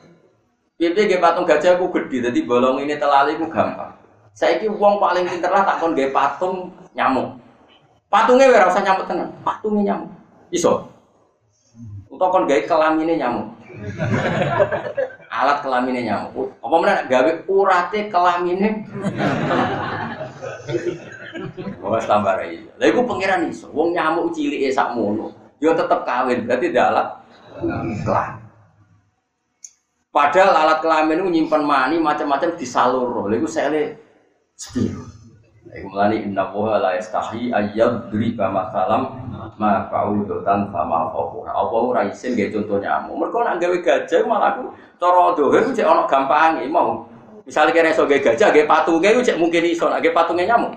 Piye gawe patung gajah ku gede dadi bolong ini telali ku gampang. Saiki wong paling pinter lah tak kon gawe patung nyamuk. Patungnya ora usah nyamuk tenan. Patungnya nyamuk. Iso. Utawa kon gawe kelamine nyamuk. Alat kelamine nyamuk. Apa meneh gawe urate kelamine. Wong tambah rai. Lha iku pangeran iso. Wong nyamuk cilike sakmono. Yo tetep kawin, berarti ndak alat kelamin. Padahal alat kelamin itu nyimpen mani macam-macam di salur. Lha iku sele sepiro. Iku mulane inna wa la yastahi ayyad driba masalam ma qaudotan sama apa. Apa ora isin nggih contoh nyamuk. Mergo nek gawe gajah malah aku cara dohir cek ana gampange mau. Misalnya kira iso gawe gajah, gawe patunge ku cek mungkin iso, nek gawe patunge nyamuk.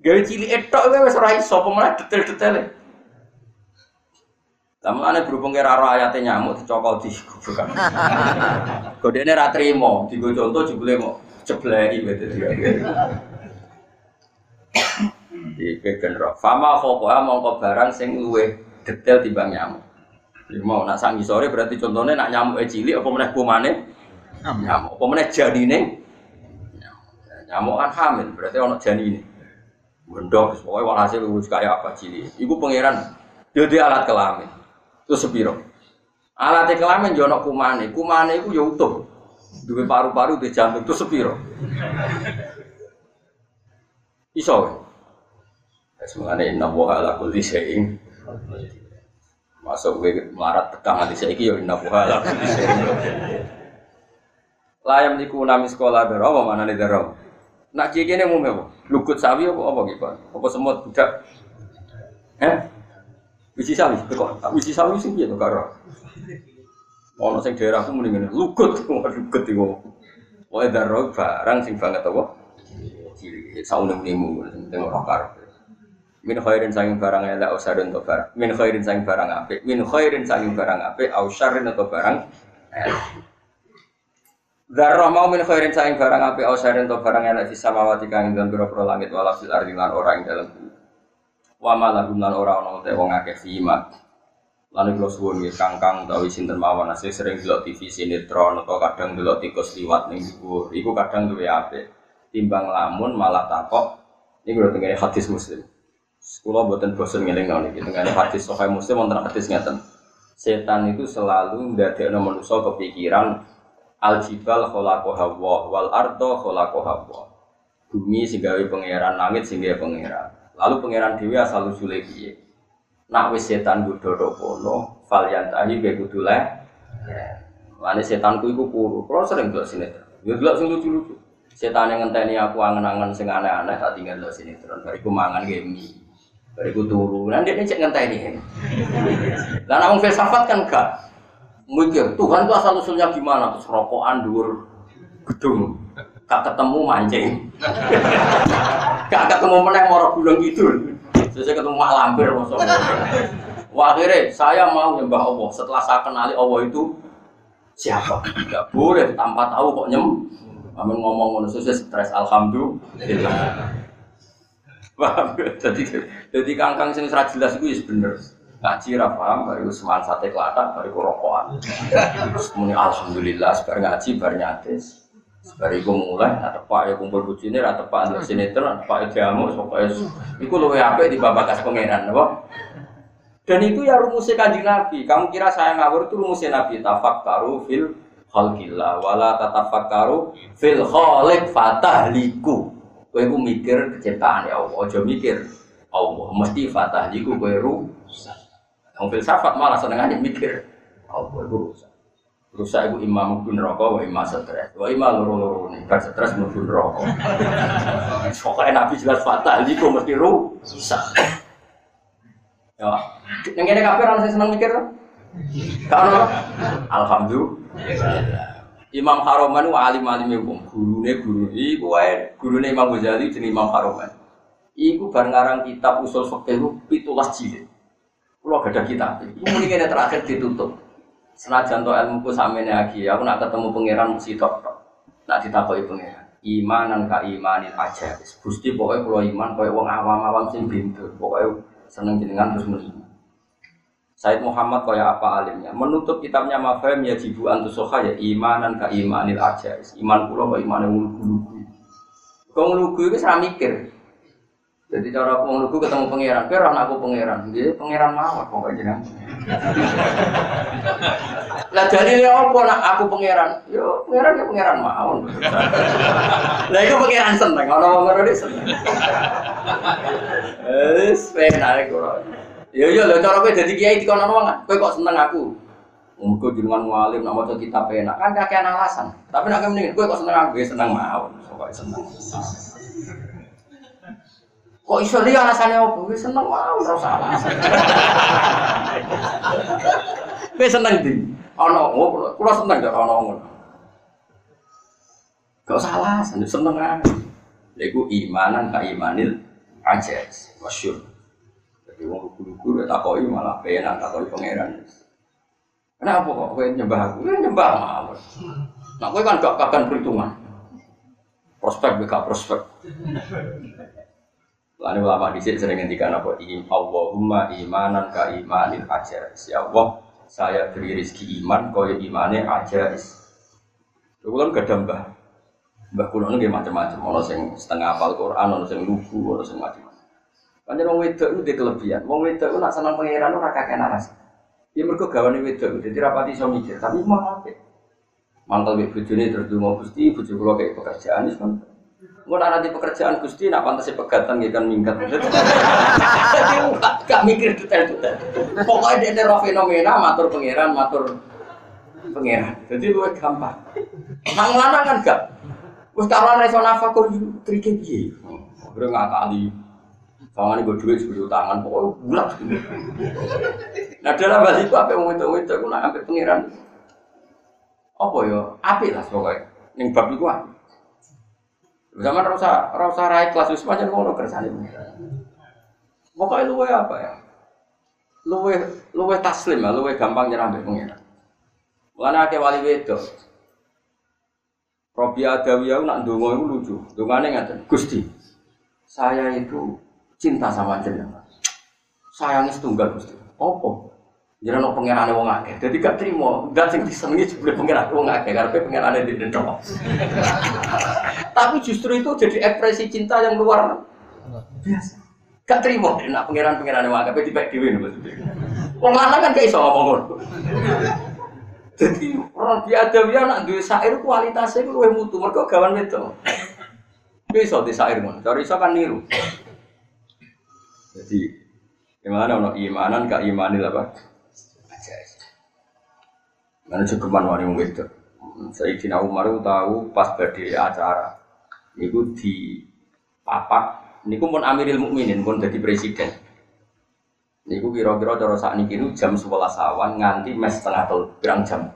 Gawe cilik etok kowe wis ora iso, pemenang detail-detaile. Lah mulane berhubung kira ora ayate nyamuk dicokol di goblok. Godene ra trimo, digo contoh jebule mau bete dia. Iki genro. Fama khokoha mongko barang sing luwe detail timbang nyamuk. Iki mau nak sak ngisore berarti contohnya nak nyamuk cilik apa meneh kumane? Nyamuk. Apa meneh janine? Nyamuk. Kan hamil, berarti ana janine. Gendong, pokoknya walhasil wis kaya apa cilik. Iku pangeran dia alat kelamin. Itu sepiro. Alat kelamin yo ana kumane. Kumane iku yo utuh. Duwe paru-paru di jantung itu sepiro. Iso. Semuanya inna woha ala kulli syai'in Masuk gue melarat tekan nanti saya yo inna woha ala kulli syai'in Layam niku nami sekolah daro apa mana nih daro? Nak cie kene mau apa? Lukut sawi apa apa gitu? Apa semut budak? Eh? Wisi sawi, kok? Wisi sawi sih gitu karo. Ono sing daerahku mending ngene, lukut, lukut iku. Wae daro barang sing banget apa? Cilik, saune menimu sing ora karep. Min khairin saking barang elek ausarin to barang. Min khairin saking barang apik, min khairin saking barang apik ausarin atau barang. Darah mau min khairin saing barang api ausarin to barang elek bisa mawati kang ing dalem pira langit wala fil ardi lan ora ing dalem. Wa malahum lan ora ana te wong akeh fimat. Lan kula suwun nggih kangkang utawi sinten mawon asih sering delok TV sinetron atau kadang delok tikus liwat ning dhuwur. Iku kadang duwe apik. Timbang lamun malah takok ini kula tengene hadis muslim. Kula mboten bosen ngeling niki tengene hadis sahih muslim wonten hadis ngeten. Setan itu selalu ndadekno manusa kepikiran al jibal khalaqaha Allah wal ardo khalaqaha Allah. Bumi sing gawe pangeran, langit sing gawe pangeran. Lalu pangeran dhewe asal usule piye? Nak wis setan godho kono, fal yantahi be kudu le. Lane setanku iku puru. Kalau sering delok sinetron. Ya delok sing lucu-lucu. Setan yang ngenteni aku angen-angen sing aneh-aneh tak tinggal delok sinetron. Bariku mangan game Bariku turu. Nanti dia cek ngenteni. Lah nek filsafat kan gak mikir Tuhan itu asal usulnya gimana terus rokokan dur gedung gak ketemu mancing gak ketemu meneh moro gulung gitu saya ketemu mak lampir wah akhirnya saya mau nyembah Allah. Setelah saya kenali Allah itu siapa? Gak boleh tanpa tahu kok nyem. Amin ngomong ngono stres alhamdulillah. Paham? Jadi jadi kangkang sing ora jelas iku wis bener. Ngaji ra paham? Baru seman sate kelata baru rokokan. Muni alhamdulillah sebar ngaji bar nyatis Bariku mulai, ada pak ya kumpul bucine, ada pak ada sinetron, ada pak jamu, pokoknya itu loh apa di babakas pangeran, apa? Dan itu ya rumusnya kanjeng Nabi. Kamu kira saya ngawur itu rumusnya Nabi. Tafakkaru fil khalqillah wala tatafakkaru fil khaliq fatahliku. Kowe ku mikir keciptaan ya Allah, aja mikir Allah mesti fatahliku kowe rusak. Wong filsafat malah seneng aja mikir. Allah itu rusak. Rusak itu imam mlebu neraka wa imam stres. Wa imam loro-loro nih, bar stres mlebu neraka. Pokoknya Nabi jelas fatal iku mesti rusak. Ya, yang kene kabeh orang sing seneng mikir. Kan Alhamdulillah. Imam Haroman itu alim-alim hukum, gurune guru. Iku wae gurune Imam Ghazali jeneng Imam Haroman. Iku bar ngarang kitab usul fikih 17 jilid. Gak ada kitab. Ini mending terakhir ditutup. Senajan to ilmuku samene lagi, aku nak ketemu pangeran mesti tok tok. Nak ditakoki pangeran. Imanan ka imanin aja. Gusti pokoknya kalau iman koyo wong awam-awam sing bintu. Pokoknya seneng jenengan terus muni. Said Muhammad kaya apa alimnya menutup kitabnya Mafhum ya jibu antusoha ya imanan ka imanil aja iman kula kaya iman lugu-lugu kau lugu itu saya mikir jadi cara aku lugu ketemu pangeran. Kira aku pangeran. Dia pangeran mawar pokoknya lah dalilnya apa nak aku pangeran? Yo pangeran ya pangeran mawar lah itu pangeran seneng orang orang ini seneng. Eh sepenak kalau Ya iya lho cara kowe dadi kiai dikono wong, kowe kok seneng aku. Muga jenengan mualim nak maca kitab enak. Kan kakean alasan. Tapi nek mending kowe kok seneng aku, ya seneng mawon. Kok seneng. Kok iso dia alasannya apa? Kowe seneng mawon ora alasan. Kowe seneng ndi? Ana ngono, kula seneng kok ana ngono. Gak usah alasan, seneng ae. Iku imanan ka imanil ajas, masyhur. Jadi wong lugu-lugu ya takoi malah penak takoi pangeran. Kenapa kok kowe nyembah aku? Ya nyembah mawon. Nah kowe kan gak kakan perhitungan. Prospek gak prospek. Lalu ulama di sini sering ngendikan apa? Allahumma imanan ka imanin aja. Ya Allah, saya beri rezeki iman, kau imannya aja. Kulo gak ada mbah. Mbah kulo macam-macam. Ono sing setengah hafal Quran, ono sing lugu, ono sing macam Panjang wong wedok itu kelebihan. Wong wedok nak senang pangeran ora kakek naras. Ya mergo gawane wedok, jadi rapati iso mikir, tapi mau apa? Mantel mbek bojone terus donga Gusti, bojo kula kayak pekerjaan wis kan. Engko nanti pekerjaan Gusti nak pantese pegatan nggih kan minggat. Jadi gak mikir detail-detail. Pokoknya dia roh fenomena matur pangeran, matur pangeran. Jadi luwih gampang. Nang lanang kan gak. Wis karuan reso nafkah kok trike piye? Ora ngakali. Kalau ini gue duit sepuluh tangan, pokoknya bulat. Nah dalam hal itu apa yang itu itu aku nak ambil pengiran. Apa ya? Api lah pokoknya. Yang bab api. Zaman rasa rasa raih kelas itu macam ngono kersane. Pokoknya luwe apa ya? Luwe luwe taslim lah, luwe gampang nyerah ambil pengiran. Mulane akeh wali wedok. Robi Adawiyah nak ndonga iku lucu. Dongane ngaten, Gusti. Saya itu cinta sama jenengan. Sayangnya setunggal Gusti. Opo? Jadi no pengerane wong akeh. Jadi gak terima. Dan sing disenengi jebule pengeran wong akeh karepe pengerane didendok. Tapi justru itu jadi ekspresi cinta yang luar biasa. Gak terima nak pengeran wong akeh dipek dhewe maksudnya. Wong lanang kan gak iso ngomong. Jadi orang biada ya nak duwe syair kualitasnya itu luwih mutu mergo gawan wedok. Bisa di syair ngono. Cari iso kan niru. Jadi gimana ono imanan kak imanil apa? Mana cukup wani wong itu. Sayyidina Umar tahu pas badhe acara niku di papak niku pun Amiril Mukminin pun jadi presiden. Niku kira-kira cara saat niki jam 11 awan nganti mes setengah telu pirang jam.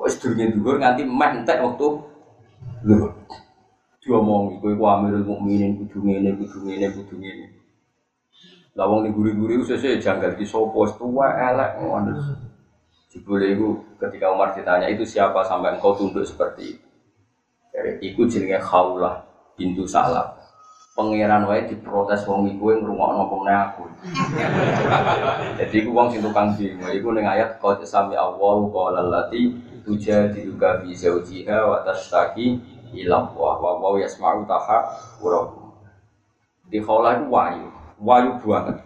Wis durunge dhuwur nganti meh entek waktu dhuwur. Diomong iku iku Amirul Mukminin kudu ngene kudu ngene kudu ngene. Lah wong guri-guri ku sesuk janggal di sopo tua elek ngono. Jebule iku ketika Umar ditanya itu siapa sampai engkau tunduk seperti itu. Dari iku jenenge Khaulah pintu Salah. Pangeran wae diprotes wong iku ngrungokno pemene aku. Jadi iku wong sing tukang demo iku ning ayat qad sami Allah qala allati tujadiluka fi zawjiha wa tashtaki ila Allah wa wa yasma'u taha Di Khaulah itu wayu wayu banget.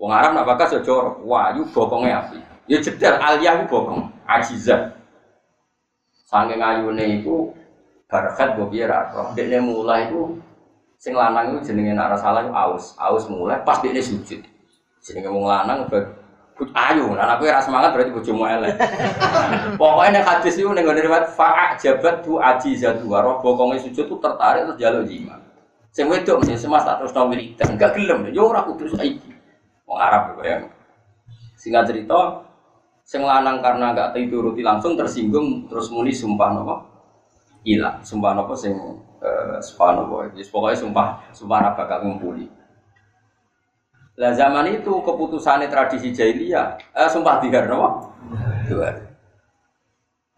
Wong Arab nak bakas ya wayu bokongnya api. Ya jedar aliyah itu bokong, ajizah. Saking ayune iku barakat gue biar roh. Dekne mulai itu sing lanang itu jenenge nak salah itu aus, aus mulai pas dekne sujud. Jenenge wong lanang ayu, nah aku rasa semangat berarti bojomu elek. Pokoknya nek hadis itu ning riwayat fa'a jabat tu ajizatu roh bokongnya sujud tuh tertarik terus jaluk jimat. Sing wedok mesti semas tak terus nang wiridan, enggak gelem yo ora kudu saiki. Wong Arab ya. Singkat cerita, sing lanang karena enggak dituruti langsung tersinggung terus muni sumpah napa? Ilang, sumpah napa sing eh sumpah napa? Wis pokoke sumpah sumpah ora bakal ngumpuli. Lah zaman itu keputusannya tradisi jahiliyah, eh, sumpah dihar napa? Dua.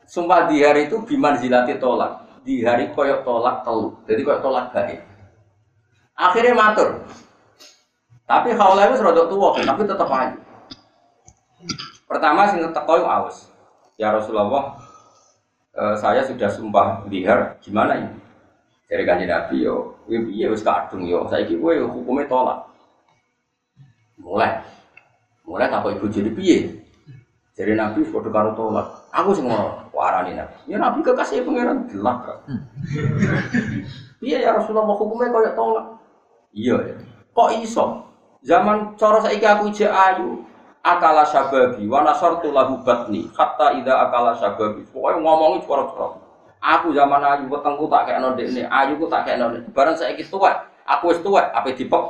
Sumpah dihar itu biman zilati tolak. Di hari koyok tolak telu. Jadi koyok tolak baik. Akhirnya matur. Tapi khawlah itu serodok tua, tapi tetap aja. Pertama sing teko aus. Ya Rasulullah, eh, saya sudah sumpah liar, gimana ini? Dari kanji Nabi yo, iya wis kadung yo, saya kira gue hukumnya tolak. Mulai, mulai tak ibu jadi piye? Jadi Nabi sudah karo tolak. Aku sih mau warani Nabi. Ya Nabi kekasih pangeran gelap. Iya ya Rasulullah hukumnya kau tolak. Iya ya. Kok iso? Zaman cara saiki aku ije ayu, akala sababi wa nasartu lahu batni hatta ida akala. Pokoknya ngomongin suara-suara. Aku zaman ayu wetengku tak kayak nonde ini, ayu ku tak nonde. Barang saya tua, aku wis apa dipek?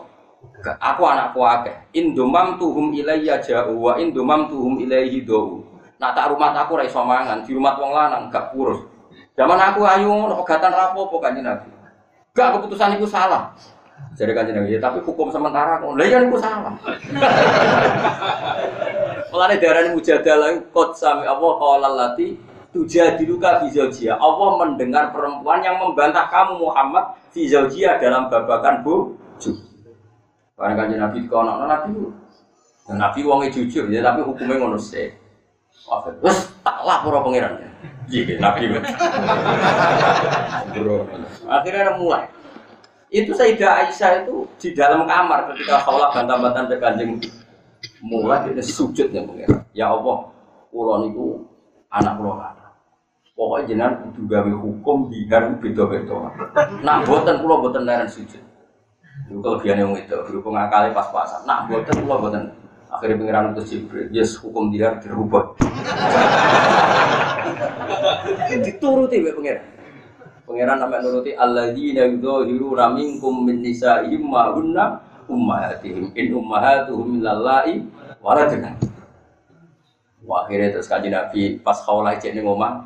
Aku anakku akeh. Indomam tuhum ilayya jauh wa indomam tuhum ilayhi do. Nak tak rumah aku ra iso mangan, di rumah wong lanang gak kurus. Zaman aku ayu pegatan rapopo kanjeng Nabi. Gak keputusan itu salah. Jadi kan Nabi, ya, tapi hukum sementara kok. Lah iya itu salah. Mulane darani mujadalah kot sami Allah qala lati tujadiluka fi zaujia. Allah mendengar perempuan yang membantah kamu Muhammad fi zaujia dalam babakan bojo. Karena kan Nabi nak Nabi Nabi wongnya jujur ya tapi hukumnya ngono sih. Terus tak lapor pangeran. Iya, Nabi. Akhirnya mulai. Itu Sayyidah Aisyah itu di dalam kamar ketika khawlah bantah-bantahan ke kanjeng mulai dia sujud ya pangeran. Ya Allah, pulau niku anak pulau Pokoknya jenengan kudu gawe hukum biar beda-beda. Nak boten pulau boten leren sujud. Itu kelebihan yang itu, berhubung akali pas-pasan. Nak boten pulau boten. Akhirnya pengiran itu Jibril, yes hukum dia dirubah. Dituruti pengiran. Pengiran namanya nuruti alladzina yudhahiruna minkum min nisa'ihim ma hunna ummahatihim in ummahatuhum lillahi waladina. Wah, akhirnya terus kaji Nabi pas khawlah cek nih ngomong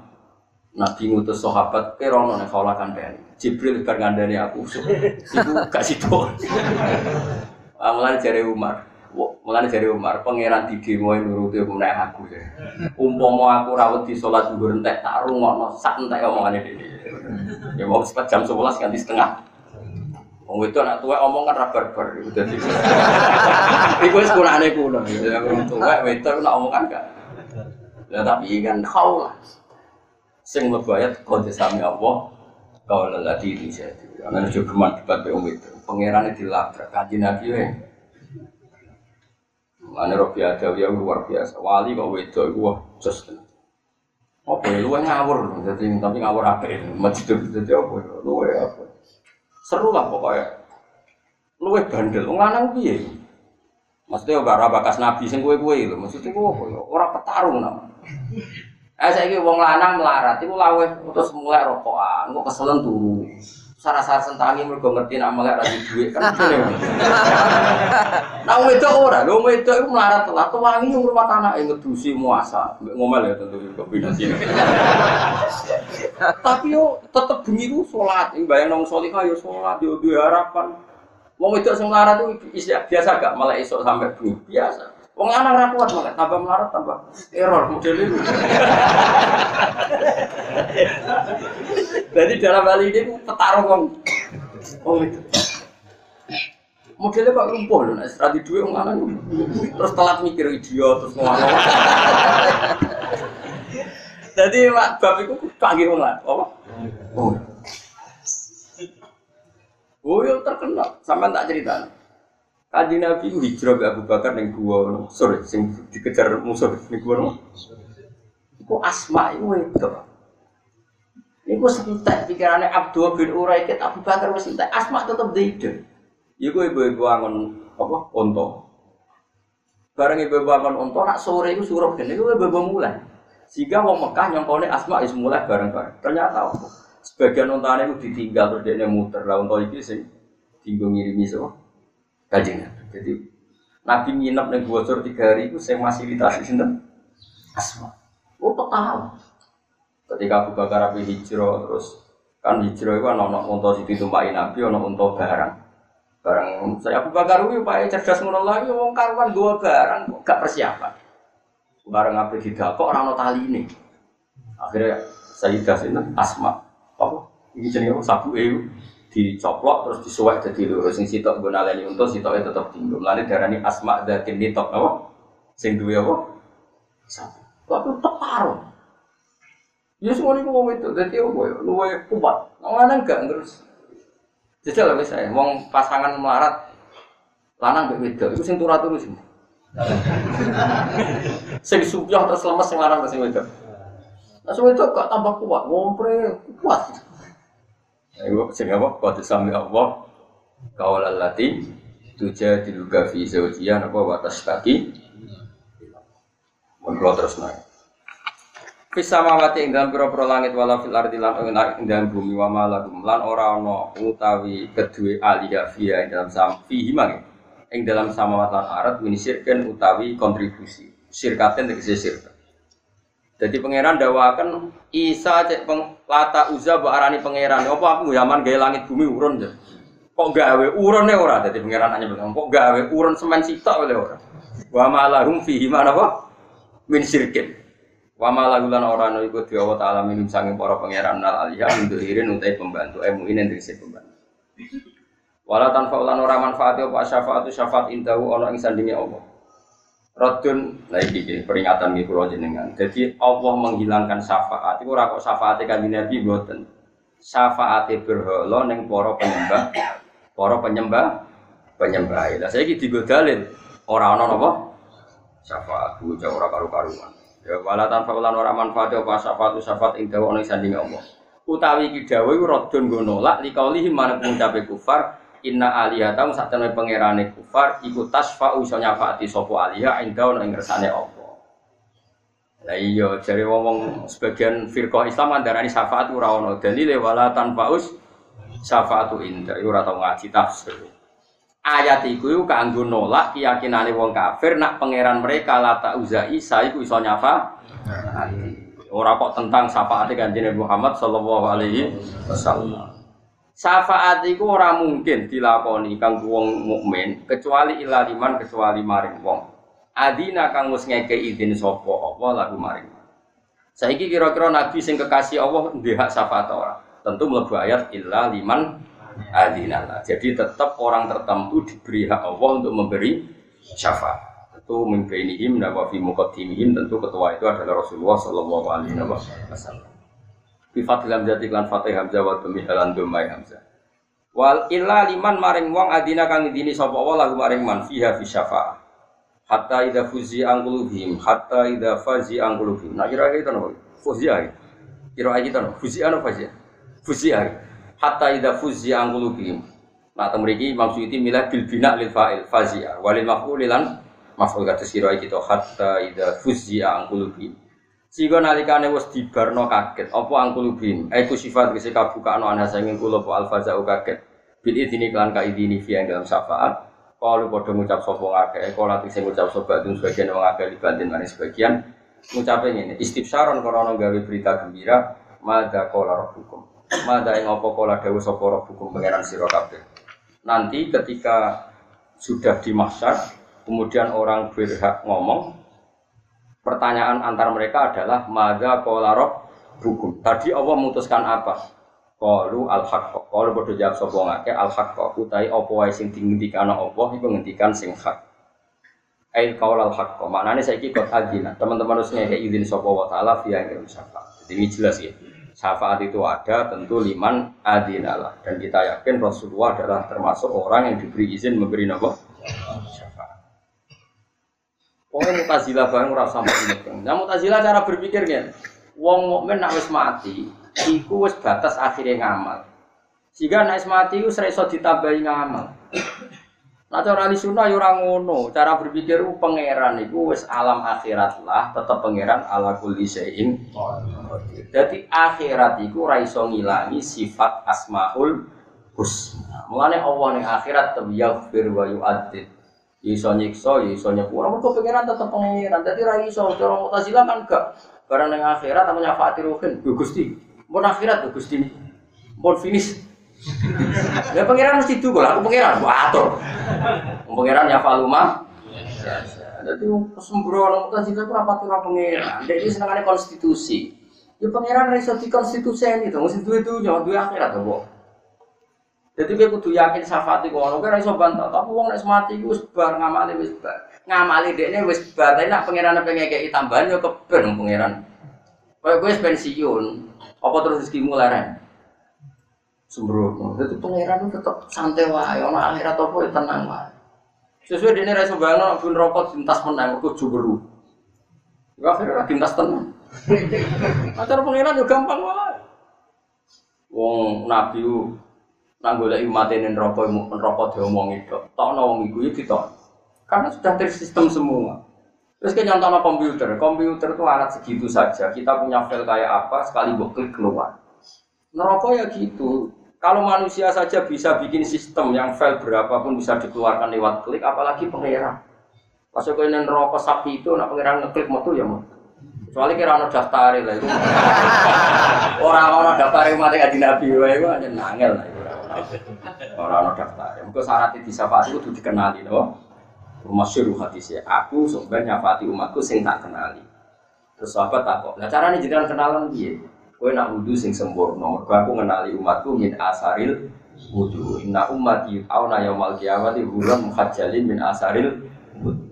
Nabi ngutus sahabat ke rono nih khawlah kandani Jibril kan kandani aku itu gak situ Amalan jari Umar Mulane dari Umar, pangeran di demo nuruti hukum naik aku ya. Umpama aku rawat di sholat zuhur entek tak rungokno sak entek omongannya ini. Ya mau sempat jam sebelas ganti setengah. Wong itu anak tua omong kan rabar bar itu jadi. Iku wis kunane kuno. Ya wong tua itu nak omong kan gak. Ya tapi kan kau lah. Sing mlebu ayat qad sami Allah kau lelaki itu jadi. Karena juga debat be itu. Pangeran dilabrak kanjeng Nabi Ane Robi Adawiyah luar biasa. Wali kok wedok wah just. Apa ya ngawur, jadi tapi ngawur ya? Masjid jadi apa ya? Luwe apa? Seru lah pokoknya. Luwe bandel, wong lanang piye? Maksudnya ora bakas nabi sing kowe-kowe lho. Maksudnya kowe apa ya? Ora petarung nama. Eh saiki wong lanang melarat iku lawe terus mulai rokokan, kok keselen turu sarah-sarah sentangi mergo ngerti nak melek ra duit kan Nah itu ora, lho itu iku melarat telat wangi yang rumah tanah yang ngedusi muasa. Ngomel ya tentu kombinasi. Tapi yo tetep bengi ku salat, bayang nang salihah yo salat yo duwe harapan. Wong itu sing melarat itu biasa gak malah esok sampai bengi biasa. Wong lanang ra kuat malah tambah melarat tambah error model itu. Jadi dalam hal ini petarung wong. Wong itu. Modelnya kok lumpuh loh, nah strategi dua wong lanang terus telat mikir idiot terus ngomong. Jadi mak bab itu wong lanang. Apa? Oh. Oh, yang terkenal, sampai tak cerita. Kaji Nabi hijrah ke Abu Bakar yang gua, sorry, sing dikejar musuh ning gua. Iku asma itu itu. Iku sentek pikirannya Abdul bin Uraikid Abu Bakar wis sentek asma tetep deide. Iku ibu-ibu angon apa onto. Bareng ibu-ibu angon onto nak sore iku suruh gene iku ibu-ibu mulai. Sehingga wong Mekah nyongkone asma wis mulai bareng-bareng. Ternyata apa? Sebagian ontane itu ditinggal terus dia muter. Lah onto iki sing tinggal ngirimi semua kajian. Jadi Nabi nginep nih bocor tiga hari itu saya masih di sinten asma. Oh tahu. Ketika Abu Bakar Abi hijrah terus kan hijrah itu untuk situ tumpahin Nabi ono untuk barang. Barang saya Abu Bakar itu pak cerdas ngono lagi wong karuan dua barang gak persiapan. Barang apa tidak kok orang tali ini. Akhirnya saya ini asma apa ini jenis sabu eu dicoplok terus disuwek jadi lurus sing sitok nggo naleni untu sitoke tetep dinggo. Mulane darani asma dzatin nitok apa? Sing duwe apa? Satu. Tapi tetep karo. Ya semua ini mau itu, jadi apa ya, luwe kuat. Enggak terus. Jajal lah misalnya, wong pasangan melarat, lanang mbek wedok, itu sing turu-turu sih. sing subyah terus lemes sing lanang sing wedok. Nah, sing wedok gak tambah kuat, ngompre kuat. Ayo sing apa? Qad sami Allah qaulal lati tujadiluka fi zawjiha napa wa tashtaki. Mun terus naik. Bisa mawati ing dalam pira-pira langit wala fil ardi lan ing dalam bumi wa malakum lan ora ana utawi kedue aliyah fiha ing dalam sam fihi mang ing dalam samawat lan arat minisirkan utawi kontribusi sirkaten tegese sirkat. Jadi pangeran dawakan Isa cek peng, lata uza mbok arani pangeran. Apa aku zaman gaya langit bumi urun ya. Kok gawe urune ora dadi pangeran hanya bilang kok gawe urun semen sitok oleh ora. Wa malahum fihi mana apa? Min sirkin. Wa malagulan orang iku Allah taala minum sanging para pangeran nal aliyah untuk irin utai pembantu emu ini dari pembantu. Wala tanfa ulan ora manfaat apa syafaatu syafaat indahu ana ing sandinge Allah. Rodun lagi iki peringatan iki kula jenengan. Jadi Allah menghilangkan syafaat iku ora kok syafaate kanjeng Nabi mboten. Syafaate berhala ning para penyembah para penyembah penyembah. Lah saiki digodalin ora ana napa? Syafaat ku ora karu-karuan. Ya wala tanfa ulan ora manfaat apa syafaat syafaat ing dawa ana sandinge Allah. Utawi iki dawuh iku radun nggo nolak likaulihi manut ngucape kufar inna alihatam sak temene pangerane kufar iku tasfa'u iso nyafaati sapa aliha ing dawa ing ngersane Allah. Lah iya jare wong sebagian firqah Islam andarani syafaat ora ana dalile wala tanfaus syafaatu inda ora tau ngaji tafsir ayat iku kanggo nolak keyakinane wong kafir nak pangeran mereka lata uza Isa iku iso nyafa. Ora kok tentang syafaate kanjeng Muhammad sallallahu alaihi wasallam. Syafaat iku ora mungkin dilakoni kanggo wong mukmin kecuali ila liman kecuali maring wong. Adina kang wis ngeke izin sapa? Apa lagu maring? Saiki kira-kira nabi sing kekasih Allah ndek hak syafaat ora? Tentu mlebu ayat illa liman adinallah. Jadi tetap orang tertentu diberi hak Allah untuk memberi syafaat. Tentu mimpiinihim dan wafi mukaddimihim tentu ketua itu adalah Rasulullah Shallallahu Alaihi Wasallam. Bifat Hamzah tiklan Fatih Hamzah wa Tumihalan Dumai Hamzah. Wal illa liman maring wong adina kang idini sapa Allah lagu maring man fiha fi syafaat. Hatta idza fuzi angkulubihim hatta idza fazi angkulubihim. Nah kira-kira itu nopo? Fuzi ae. Kira-kira itu nopo? Fuzi ano fazi? Fuzi ae hatta idza fuzzi an qulubihim. Nah, temriki Imam Suyuti milah bil bina lil fa'il fazia walil maf'ul maf'ul kata sira kita hatta idza fuzzi an qulubihim. Sehingga nalikane wis dibarno kaget apa an qulubihim. Aiku sifat kese kabukaan ana sanging kula apa al faza'u kaget. Bil idini kelan ka idini fi dalam syafaat. Kalau padha ngucap sapa ngakeh, kalau nanti sing ngucap sapa itu sebagian wong akeh dibanding mana sebagian ngucape ngene, istifsaron krana gawe berita gembira, madza qala rabbukum. Mada ing apa kala dawuh sapa rabbukum pangeran sira kabeh. Nanti ketika sudah di mahsyar, kemudian orang berhak ngomong, pertanyaan antar mereka adalah mada qala rabbukum. Tadi Allah memutuskan apa? Qalu al haqq. Qalu padha jawab sapa ngake al haqq. Utai apa wae sing dingendikana Allah iku ngendikan sing hak. Ail qaul al haqq. Maknane saiki kok adina. Teman-teman harus ngeke izin sapa wa taala yang syafaat. Jadi ini jelas ya syafaat itu ada tentu liman adinalah dan kita yakin Rasulullah adalah termasuk orang yang diberi izin memberi nama syafaat. Pokoknya mutazilah bareng ora sampai ini. Nah mutazilah cara berpikirnya, wong mukmin nak wis mati, iku wis batas akhirnya ngamal. Sehingga nak wis mati iku iso ditambahi ngamal. Nah cara ahli sunnah ya orang ngono, cara berpikir pangeran itu wis alam akhirat lah, tetap pangeran ala kulli syai'in. Jadi akhirat itu ora iso ngilangi sifat asmaul husna. Mulane Allah ning akhirat yaghfir wa yu'adzib. Iso nyiksa, iso nyepura, mergo pangeran tetep pangeran. Dadi ora iso cara Mu'tazilah kan gak. Barang ning akhirat apa nyafati ruhin, Gusti. Mun akhirat Gusti. Mun finish Ya pangeran mesti itu aku pangeran, gua atur. Pangeran ya faluma. Jadi sembrono kita sih aku rapat dengan pangeran. Jadi senangannya konstitusi. Ya pangeran di konstitusi ini tuh, mesti itu itu jangan dua akhirat tuh, Jadi dia kudu yakin syafaat iku ono, kira iso bantah. Tapi wong nek mati iku wis bar ngamali wis bar. Ngamali dekne wis bar, tapi nak pangeran pengen ngekeki tambahan yo keben pangeran. Kayak gue pensiun, apa terus rezekimu? Sembrono. Jadi pangeran itu tetap santai wae, ono akhirat apa ya tenang wae. Sesuai dene ra bayangno pun rokok dintas menang kok juburu. Ya akhirnya dintas tenang. Acara pangeran yo gampang wae. Wong nabi Nah, golek mati ning neraka neraka diomongi tok. Tokno wong iku ya ditok. Karena sudah tersistem semua. Terus kan nyontono komputer. Komputer itu alat segitu saja. Kita punya file kayak apa, sekali buat klik keluar. Neraka ya gitu. Kalau manusia saja bisa bikin sistem yang file berapapun bisa dikeluarkan lewat klik, apalagi pangeran. Pas kau ini neraka sapi itu, nak pangeran ngeklik mau ya mau. Kecuali kira ono daftar lah itu. Orang-orang daftar mati kaji nabi, itu hanya nangel lah. Orang-orang daftar. Mungkin syarat itu disafati itu dikenali loh. Rumah syuruh hadisnya. Aku sebenarnya nyafati umatku sing tak kenali. Terus sahabat tak kok. Nah caranya jangan kenalan dia. Kue nak wudhu sing sempurna. Mereka aku kenali umatku min asaril wudhu. Inna umat yut'auna yaumal kiamati hulam muhajjalin min asaril wudhu.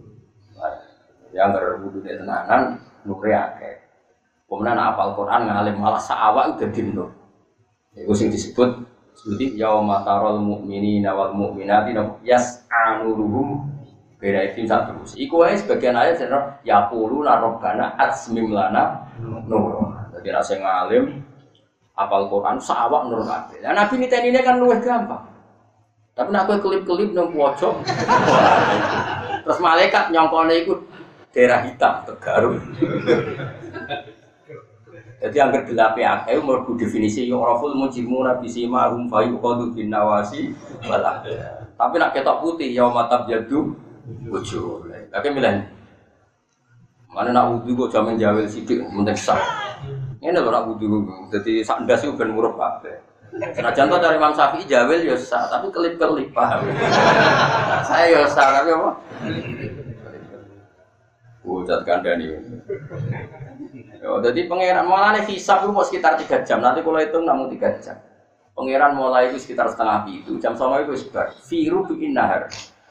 Yang berwudhu di tenanan nure akeh. Kemudian apal Quran ngalim malah saawak udah dinur. Itu sing disebut seperti yauma tarol mu'minina wal mu'minati yas'anuruhum beda itu satu terus. Iku aja sebagian ayat saya ya pulu narobana atsmim lana. Jadi rasa ngalim apal Quran sawak nur kabeh. Nah Nabi ini ini kan luwih gampang. Tapi nak kelip-kelip nang pojok. Terus malaikat nyongkone iku daerah hitam tegaru. Jadi yang kedelape akeh mau definisi yo raful mujimu nabi sima hum fayu qadu bin nawasi wala. Tapi nak ketok putih ya mata jadu Wujuh. Tapi milih. Mana nak wudhu kok jamin jawel sidik sah. Ini lho nak wudhu. Jadi sak ndas itu ben murup kabeh. Senajan to dari Imam Syafi'i jawel ya tapi kelip-kelip paham. Saya ya tapi apa? Wujud kandani. Yo, jadi pangeran mulai hisap itu mau sekitar tiga jam. Nanti kalau hitung namun tiga jam. Pangeran mulai itu sekitar setengah itu. Jam sama itu sebar. Firu bikin nahar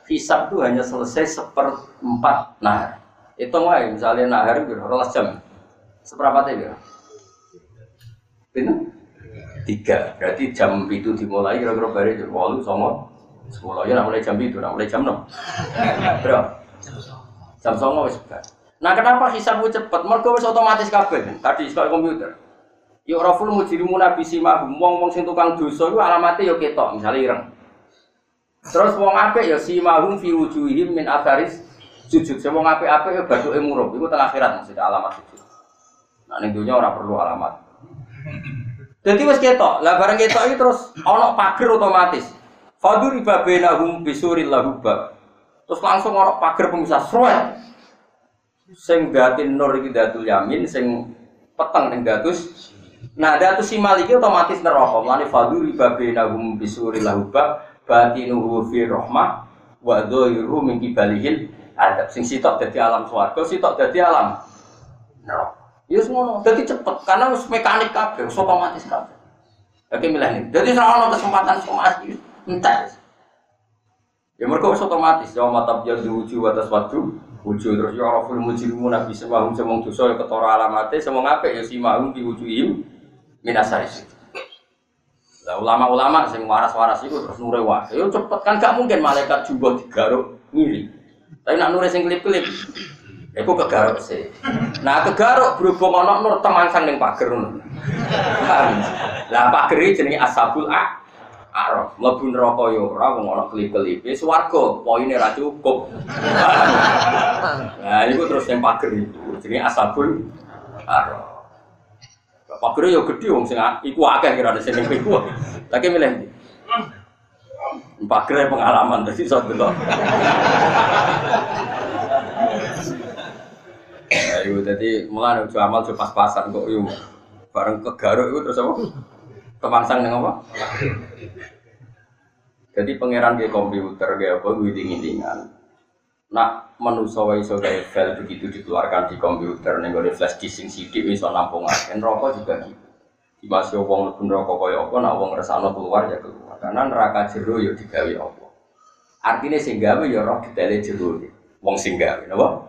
hisab itu hanya selesai seperempat nahar. Itu wae misalnya nahar itu rolas jam. Seberapa tadi Ini tiga. Berarti jam itu dimulai kira-kira dari jam walu sama sepuluh ya mulai jam itu, mulai jam enam. Berapa? Jam sama wis Nah kenapa hisab itu cepat? Mereka wis otomatis kabeh. Tadi sekolah komputer. Ya raful mujrimu nabi simahum wong-wong sing tukang dosa iku alamate ya ketok, misalnya ireng. Terus wong apik ya si mahum fi wujuhihim min atharis sujud. Sing wong apik-apik ya bathuke murup. Iku teng akhirat maksudnya alamat sujud. Nah ning dunya ora perlu alamat. Jadi wis ketok. Lah bareng ketok iki terus ana pager otomatis. Fadur ibabenahum bisuril lahubab. Terus langsung ana pager pemisah sruet. Sing datin nur iki datul yamin, sing peteng ning datus Nah, datus simal iki otomatis neraka. Mane fadur ibabenahum bisuril lahubab batinuhu fi rahmah wa dhahiru min kibalihil adab sing sitok dadi alam swarga sitok dadi alam neraka ya ngono dadi cepet karena wis mekanik kabeh wis otomatis kabeh Oke milih. Jadi soal kesempatan somasi entar. Ya mereka wis otomatis. Ya mata biar diuji atas waktu. Uji terus ya orang full mujrimu nabi semahum semong dosa ya ketora alamate semong apa ya si mahum diwujuhim minasaris. Lah ulama-ulama sing waras-waras itu terus nure wah. Yo cepet kan gak mungkin malaikat juga digaruk ngiri. Tapi nak nure sing klip-klip. Iku kegaruk sih. Nah kegaruk berhubung ana nur temangsang ning pager ngono. Lah pager iki jenenge ashabul a Arab, mlebu neraka yo ora wong ana klip-klip. Wis warga, poine ra cukup. Nah, iku terus yang pager itu jenenge ashabul Arab. Pagere yo gede wong sing iku akeh kira ada sing iku. Lagi milih ndi? Pagere pengalaman dadi iso delok. Ayo dadi mulane ojo amal ojo pas-pasan kok yo. Bareng kegaruk iku terus apa? Kemangsang ning apa? Jadi pangeran kayak komputer kayak apa gue dingin-dingan nak manusa wae iso gawe file begitu dikeluarkan di komputer ning gone flash disk sing sithik iso nampung aken rokok juga gitu. Di masih wong lebih rokok kaya apa nak wong resano keluar ya keluar. Karena neraka jero ya digawe Allah. Artinya sing gawe ya roh detaile jero. Wong sing gawe, napa?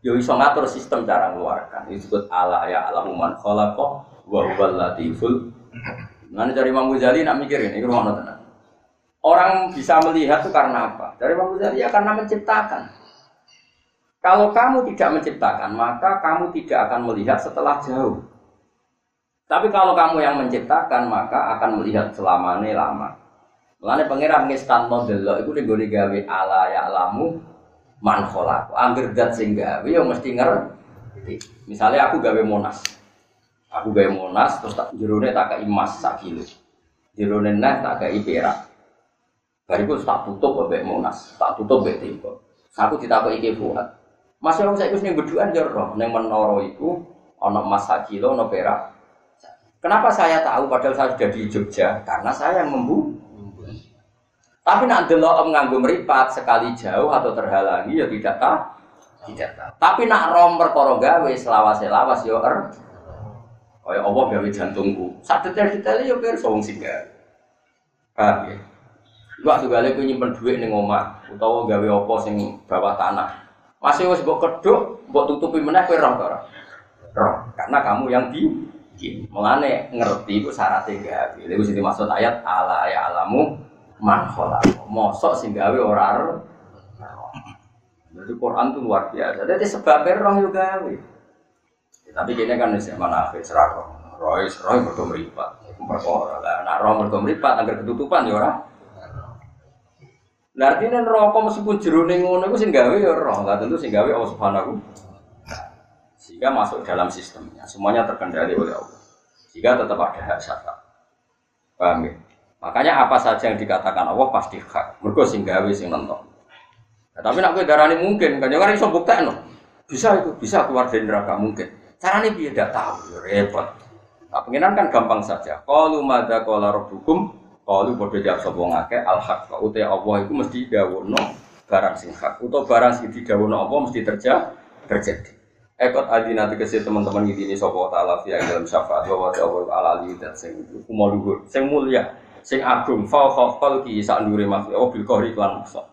Ya iso ngatur sistem cara ngeluarkan. Itu disebut ala ya alamu man khalaqa wa huwal latiful. Nanti dari Imam Ghazali nak mikirin, ini rumah tenang. Orang bisa melihat itu karena apa? Dari Imam Ghazali ya karena menciptakan. Kalau kamu tidak menciptakan, maka kamu tidak akan melihat setelah jauh. Tapi kalau kamu yang menciptakan, maka akan melihat selamanya lama. Mulane pangeran ngestan model itu ning gawe ala ya alamu man kholaq. Angger dat sing gawe ya mesti ngerti. Misalnya aku gawe monas. Aku gawe monas terus tak jerone tak kei emas sak kilo. Jerone neh tak kei perak. Bariku tak tutup mbek monas, tak tutup mbek timpo. Aku ditakoki iki buat. Mas yo saiki wis ning beduan yo roh ning menara iku ana emas sak kilo ana perak. Kenapa saya tahu padahal saya sudah di Jogja? Karena saya yang membu. Tapi nak delok nganggo meripat sekali jauh atau terhalangi ya tidak tahu. Tidak tahu. Tapi nak rom perkara gawe selawas-selawas yo er. Kaya Allah gawe jantungku. Sak detail-detail yo pirsa wong sing gawe. Paham ya? Gale ku nyimpen dhuwit ning omah utawa gawe apa sing bawah tanah. Masih wis mbok keduk, mbok tutupi meneh kowe roh ora? Roh, karena kamu yang di Mulane ngerti itu syaratnya gawe. Lha sing dimaksud ayat ala ya alamu man khalaq. Mosok sing gawe ora Jadi Quran itu luar biasa. Jadi sebabnya roh yo gawe. Ya, tapi kini kan wis mana akhir serak roh. Roh mergo mripat. Perkara. Lah nek roh mripat anggar ketutupan ya ora. Lah artinya rokok meskipun jerone ngono iku sing gawe ya roh. Lah tentu sing gawe Allah Subhanahu sehingga masuk dalam sistemnya. Semuanya terkendali oleh Allah. Sehingga tetap ada hak syafaat. Paham ya? Makanya apa saja yang dikatakan Allah pasti hak. Mergo sing gawe sing nonton. Nah, tapi nak kowe darani mungkin, kan jangan iso buktekno. Bisa itu, bisa keluar dari neraka mungkin. Caranya dia tidak tahu, ya repot. Nah, pengiran kan gampang saja. Qalu madza qala rabbukum? Qalu padha jawab sapa ngake al haq. Utai Allah itu mesti dawono barang sing hak. Utawa barang sing didawono Allah mesti terjadi. terjadi. Ekot adi nanti kasih teman-teman gini ini sopo taala via dalam syafaat bahwa Allah ala ali dan sing kumo luhur, sing mulia, sing agung, fal fal fal ki sak nure mas, oh bil kohri klan maksa.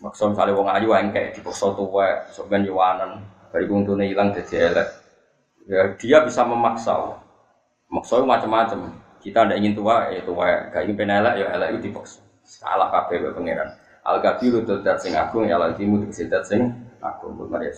Maksa misalnya wong ayu yang kayak di pokso tuwa, sok ben yuwanan, bari kuntune hilang jadi elek. Ya dia bisa memaksa. Maksa macam-macam. Kita tidak ingin tua, ya tua, gak ingin penelek ya elek itu dipaksa. Salah kabeh pangeran. Al kabiru dat sing agung ya al timu sing agung. Mari